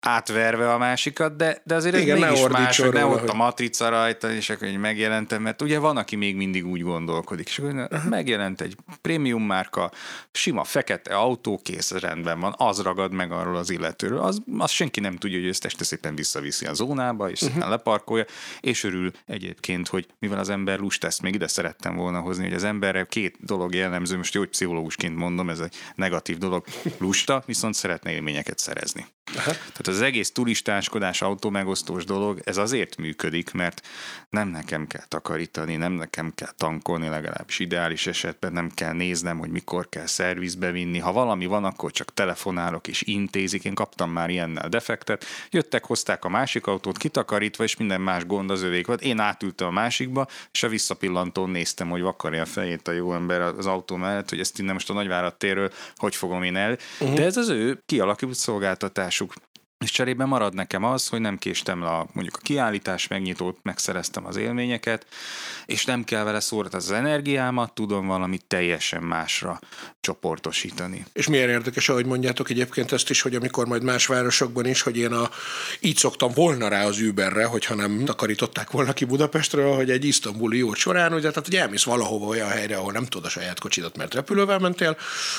átverve a másikat, de, de azért Igen, ez mégis más, hogy ne ott hogy- a matrica rajta, és akkor így megjelentem, mert ugye van, aki még mindig úgy gondolkodik, és akkor megjelent egy prémium márka, sima fekete autó, kész, rendben van, az ragad meg arról az illetőről, az, az senki nem tudja, hogy ezt este szépen visszaviszi a zónába, és szépen leparkolja, és örül egyébként, hogy mivel az ember lust, ezt még ide szerettem volna hozni, hogy az emberre két dolog jellemző, most jó, hogy pszichológusként mondom, ez egy negatív dolog, lusta, viszont szeretne élményeket szerezni. Tehát az egész turistáskodás, autómegosztós dolog, ez azért működik, mert nem nekem kell takarítani, nem nekem kell tankolni, legalábbis ideális esetben nem kell néznem, hogy mikor kell szervizbe vinni. Ha valami van, akkor csak telefonálok és intézik. Én kaptam már ilyennel defektet. Jöttek, hozták a másik autót kitakarítva, és minden más gond az övék volt. Én átültem a másikba, és a visszapillantón néztem, hogy vakarja a fejét a jó ember az autó mellett, hogy ezt innen most a Nagyvárad térről hogy fogom én el. Uh-huh. De ez az ő kialakult szolgáltatásuk. És cserébe marad nekem az, hogy nem késtem le a, mondjuk a kiállítás megnyitót, megszereztem az élményeket, és nem kell vele szórat az energiámat, tudom valamit teljesen másra csoportosítani. És milyen érdekes, ahogy mondjátok egyébként ezt is, hogy amikor majd más városokban is, hogy én a, így szoktam volna rá az Uberre, hogyha nem takarították volna ki Budapestről, hogy egy isztambuli út során, ugye, tehát hogy elmész valahova olyan helyre, ahol nem tudod a saját kocsidat, mert repülővel mentél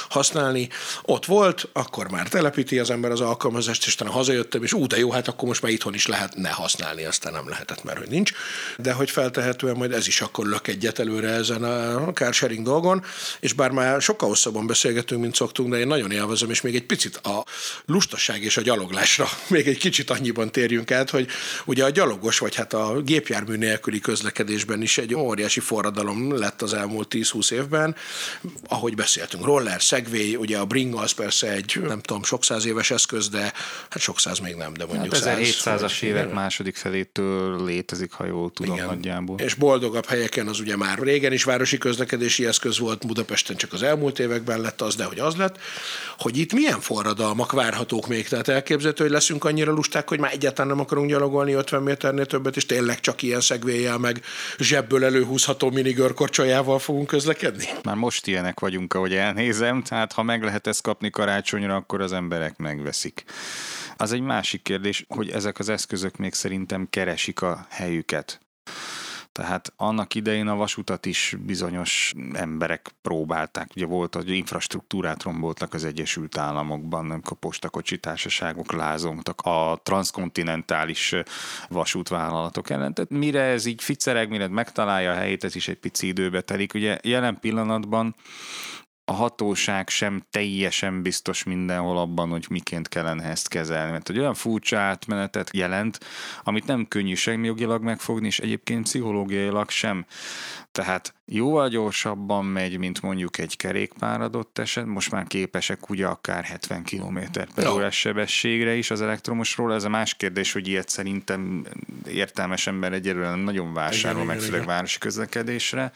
használni, ott volt, akkor már telepíti az ember az alkalmazást, és utána hazajöttem, és ú, de jó, hát akkor most már itthon is lehetne használni, aztán nem lehetett, mert hogy nincs. De hogy feltehetően majd ez is akkor lök egyet előre ezen a carsharing dolgon, és bár már sokkal hosszabban beszélgetünk, mint szoktunk, de én nagyon élvezem, és még egy picit a lustaság és a gyaloglásra még egy kicsit annyiban térjünk át, hogy ugye a gyalogos, vagy hát a gépjármű nélküli közlekedésben is egy óriási forradalom lett az elmúlt 10-20 évben, ahogy beszéltünk, roller, segway, ugye a bringa az persze egy, nem tudom, sok száz éves eszköz, de hát sok száz még nem, de mondjuk Hát száz. 1700-as évek második felétől létezik, ha jól tudom Igen. nagyjából. És boldogabb helyeken az ugye már régen is városi közlekedési eszköz volt, Budapesten csak az elmúlt években lett az, de hogy az lett, hogy itt milyen forradalmak várhatók még. Tehát elképzelhető, hogy leszünk annyira lusták, hogy már egyáltalán nem akarunk gyalogolni 50 méternél többet, és tényleg csak ilyen szegvéjel meg zsebből előhúzható minigörkorcsolyával fogunk közlekedni. Már most ilyenek vagyunk, ahogy elnézem, tehát ha meg lehet ezt kapni karácsonyra, akkor az emberek megveszik. Az egy másik kérdés, hogy ezek az eszközök még szerintem keresik a helyüket. Tehát annak idején a vasutat is bizonyos emberek próbálták. Ugye volt, hogy infrastruktúrát romboltak az Egyesült Államokban, amikor a postakocsi társaságok lázongtak a transzkontinentális vasútvállalatok ellen. Tehát mire ez így ficereg, mire megtalálja a helyét, ez is egy pici időbe telik. Ugye jelen pillanatban a hatóság sem teljesen biztos mindenhol abban, hogy miként kellene ezt kezelni. Mert egy olyan furcsa átmenetet jelent, amit nem könnyű sem jogilag megfogni, és egyébként pszichológiailag sem. Tehát jóval gyorsabban megy, mint mondjuk egy kerékpár adott eset. Most már képesek ugye akár 70 km per órás sebességre is az elektromosról. Ez a más kérdés, hogy ilyet szerintem értelmes ember egyelőre nem nagyon vásárol, meg főleg városi közlekedésre.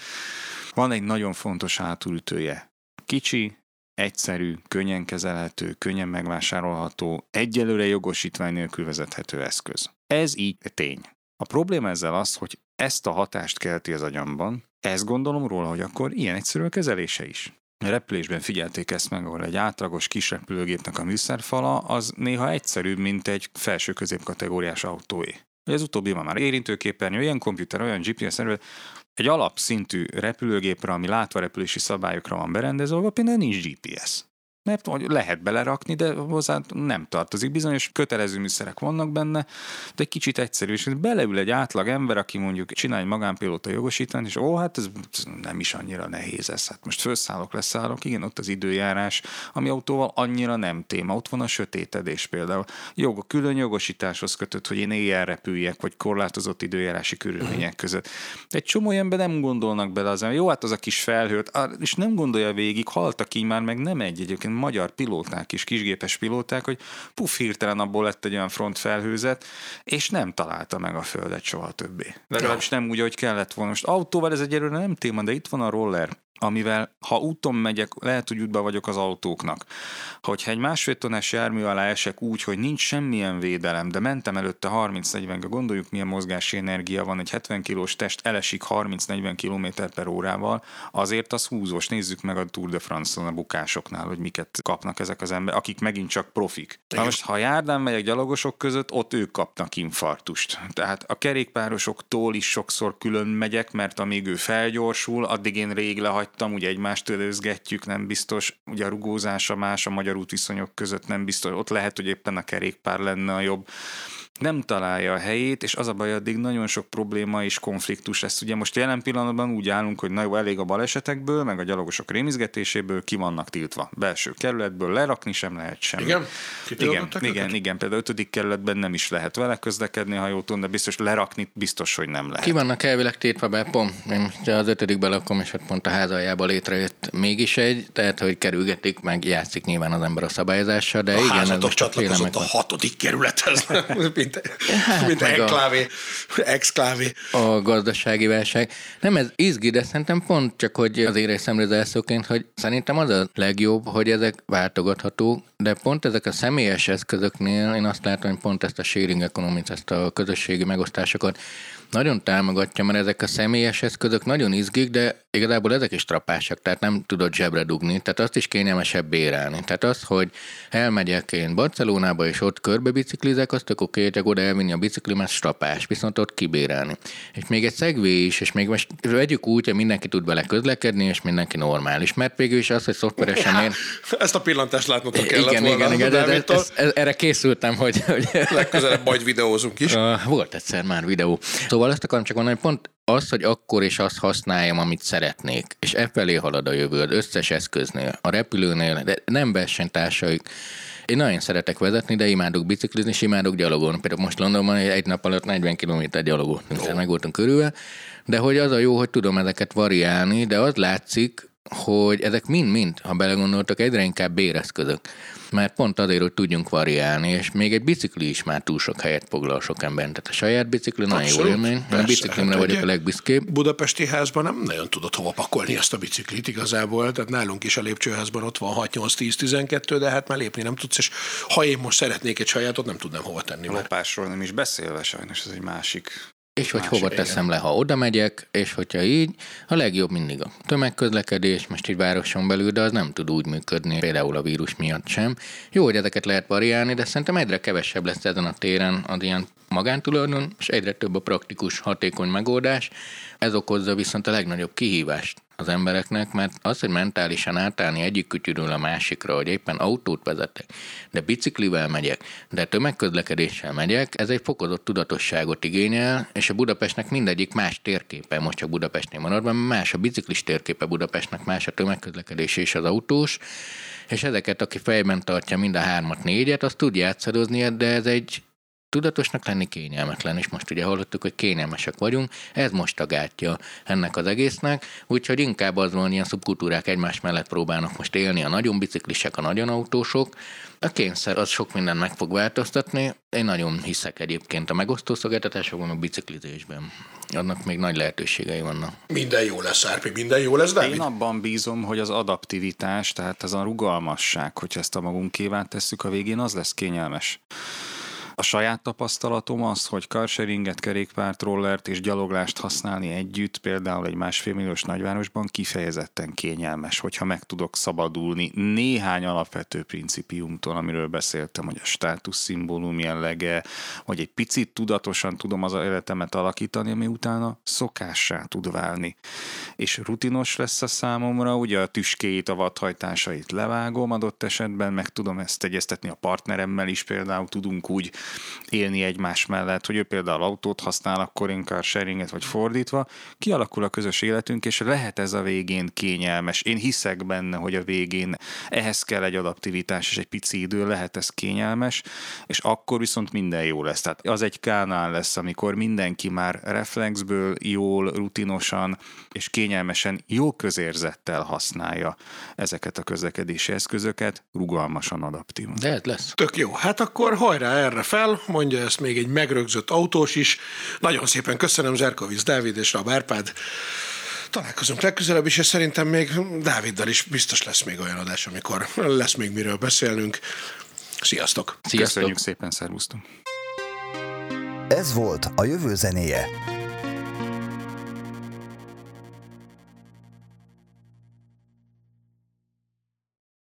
Van egy nagyon fontos hátulütője. Kicsi, egyszerű, könnyen kezelhető, könnyen megvásárolható, egyelőre jogosítvány nélkül vezethető eszköz. Ez így tény. A probléma ezzel az, hogy ezt a hatást kelti az agyamban, ezt gondolom róla, hogy akkor ilyen egyszerű a kezelése is. A repülésben figyelték ezt meg, ahol egy átlagos kis repülőgépnek a műszerfala az néha egyszerűbb, mint egy felső középkategóriás autóé. Az utóbbi van már érintőképernyő, olyan komputer, olyan GPS szervezet, egy alapszintű repülőgépre, ami látvárepülési szabályokra van berendezve, például nincs GPS. Mert hogy lehet belerakni, de hozzá nem tartozik. Bizonyos kötelező műszerek vannak benne, de egy kicsit egyszerű. És beleül egy átlag ember, aki mondjuk csinál egy magánpilóta jogosítványt, és ó, hát ez nem is annyira nehéz ez. Hát most felszállok, leszállok, igen, ott az időjárás, ami autóval annyira nem téma. Ott van a sötétedés például. Jog, külön jogosításhoz kötött, hogy én éjjel repüljek, vagy korlátozott időjárási körülmények között. Egy csomó ilyenben nem gondolnak bele az, jó, hát az a kis felhőt, és nem gondolja végig, haltak így már, meg nem egy egyébként magyar pilóták is, kisgépes pilóták, hogy puf, hirtelen abból lett egy olyan frontfelhőzet, és nem találta meg a földet soha többé. Legalábbis nem úgy, hogy kellett volna. Most autóval ez egyelőre nem téma, de itt van a roller. Amivel ha úton megyek, lehet, hogy útba vagyok az autóknak. Hogyha egy másfél tonnás jármű alá esek úgy, hogy nincs semmilyen védelem, de mentem előtte 30-40, gondoljuk milyen mozgási energia van, egy 70 kilós test elesik 30-40 km per órával, azért az húzós. Nézzük meg a Tour de France-on a bukásoknál, hogy miket kapnak ezek az emberek, akik megint csak profik. Na most, ha járdán megyek gyalogosok között, ott ők kapnak infarktust. Tehát a kerékpárosoktól is sokszor külön megyek, mert amíg ő felgyorsul, addig én rég lehagytam, ugye egymást ölözgetjük, nem biztos, ugye a rugózása más a magyar útviszonyok között nem biztos, ott lehet, hogy éppen a kerékpár lenne a jobb nem találja a helyét, és az a baj, addig nagyon sok probléma és konfliktus lesz. Ugye most jelen pillanatban úgy állunk, hogy na jó, elég a balesetekből, meg a gyalogosok rémizgetéséből ki vannak tiltva. Belső kerületből lerakni sem lehet semmi. Igen? Igen, igen, igen, például ötödik kerületben nem is lehet vele közlekedni, ha jól tudom, de biztos lerakni biztos, hogy nem lehet. Ki vannak elvileg tétve be, pont, én az ötödikbe lakom, és ott pont a házajába létrejött mégis egy, tehát hogy kerülgetik, meg játszik nyilván az ember a szabályozással, de A igen, a csatlakozott a hatodik kerülethez, mint, Hát, mint meg a- enklávé, exklávé. a gazdasági válság. Nem ez izgi, de szerintem pont csak, hogy az éres szemlézelszóként, hogy szerintem az a legjobb, hogy ezek váltogathatók, de pont ezek a személyes eszközöknél én azt látom, hogy pont ezt a sharing economics, ezt a közösségi megosztásokat nagyon támogatja, mert ezek a személyes eszközök nagyon izgik, de igazából ezek is trapásak, tehát nem tudod zsebre dugni, tehát azt is kényelmesebb bérelni. Tehát az, hogy elmegyek én Barcelonába, és ott körbe biciklizek, azt tök oké, csak oda elvinni a biciklimet, strapás, viszont ott kibérelni. És még egy szegvé is, és még most vegyük úgy, hogy mindenki tud vele közlekedni, és mindenki normális, mert végül is az, hogy szoftveresen én... Ezt a pillantást látnotok kellett Igen, volna igen, igen, de, Dávidtól. ez, ez, erre készültem, hogy, hogy Legközelebb majd videózunk is. Uh, volt egyszer már videó. Szóval azt akarom csak mondani, hogy pont az, hogy akkor is azt használjam, amit szeretnék, és e felé halad a jövő az összes eszköznél, a repülőnél, de nem versenytársaik. Én nagyon szeretek vezetni, de imádok biciklizni, és imádok gyalogolni. Például most Londonban egy nap alatt 40 km gyalogoltunk, tehát meg voltunk körülve. De hogy az a jó, hogy tudom ezeket variálni, de az látszik, hogy ezek mind-mind, ha belegondoltak, egyre inkább béreszközök. Mert pont azért, hogy tudjunk variálni, és még egy bicikli is már túl sok helyet foglal sok emberen. Tehát a saját bicikli nagyon jó Abszolút, élmény. A biciklimre Hát vagyok a legbüszkébb. Budapesti házban nem nagyon tudod hova pakolni ezt a biciklit igazából, tehát nálunk is a lépcsőházban ott van 6, 8, 10, 12, de hát már lépni nem tudsz, és ha én most szeretnék egy sajátot, nem tudnám hova tenni. Mert Lopásról nem is beszélve sajnos, ez egy másik És hogy hova teszem le, ha oda megyek, és hogyha így, a legjobb mindig a tömegközlekedés, most így városon belül, de az nem tud úgy működni, például a vírus miatt sem. Jó, hogy ezeket lehet variálni, de szerintem egyre kevesebb lesz ezen a téren az ilyen magántulajdon, és egyre több a praktikus, hatékony megoldás. Ez okozza viszont a legnagyobb kihívást az embereknek, mert az, hogy mentálisan átállni egyik kütyűről a másikra, hogy éppen autót vezetek, de biciklivel megyek, de tömegközlekedéssel megyek, ez egy fokozott tudatosságot igényel, és a Budapestnek mindegyik más térképe, most csak Budapestnél maradva, más a biciklis térképe Budapestnek, más a tömegközlekedés és az autós, és ezeket, aki fejben tartja mind a hármat, négyet, az tud játszadozni, de ez egy tudatosnak lenni kényelmetlen, és most ugye hallottuk, hogy kényelmesek vagyunk, ez most a gátja ennek az egésznek, úgyhogy inkább az van, ilyen szubkultúrák egymás mellett próbálnak most élni, a nagyon biciklisek, a nagyon autósok, a kényszer az sok mindent meg fog változtatni. Én nagyon hiszek egyébként a megosztó szolgáltatásokban, a biciklizésben. Annak még nagy lehetőségei vannak. minden jó lesz, Árpi, minden jó lesz, Dávid? Én abban bízom, hogy az adaptivitás, tehát ez a rugalmasság, hogyha ezt a magunkévá tesszük a végén, az lesz kényelmes. A saját tapasztalatom az, hogy carsharinget, kerékpárt, rollert és gyaloglást használni együtt, például egy másfél milliós nagyvárosban kifejezetten kényelmes, hogyha meg tudok szabadulni néhány alapvető principiumtól, amiről beszéltem, hogy a státuszszimbólum jellege, hogy egy picit tudatosan tudom az életemet alakítani, ami utána szokássá tud válni. És rutinos lesz a számomra, ugye a tüskéit, a vadhajtásait levágom adott esetben, meg tudom ezt egyeztetni a partneremmel is, például tudunk úgy élni egymás mellett, hogy ő például autót használ, akkor én sharinget, vagy fordítva, kialakul a közös életünk, és lehet ez a végén kényelmes. Én hiszek benne, hogy a végén ehhez kell egy adaptivitás és egy pici idő, lehet ez kényelmes, és akkor viszont minden jó lesz. Tehát az egy kánál lesz, amikor mindenki már reflexből jól, rutinosan és kényelmesen, jó közérzettel használja ezeket a közlekedési eszközöket, rugalmasan adaptívan. De ez lesz. Tök jó. Hát akkor hajrá erre fel, mondja ezt még egy megrögzött autós is. Nagyon szépen köszönöm Zserkovics Dávid és Rab Árpád. Találkozunk legközelebb is, és szerintem még Dáviddal is biztos lesz még olyan adás, amikor lesz még miről beszélnünk. Sziasztok! Sziasztok! Köszönjük szépen, szervusztok! Ez volt a jövő zenéje.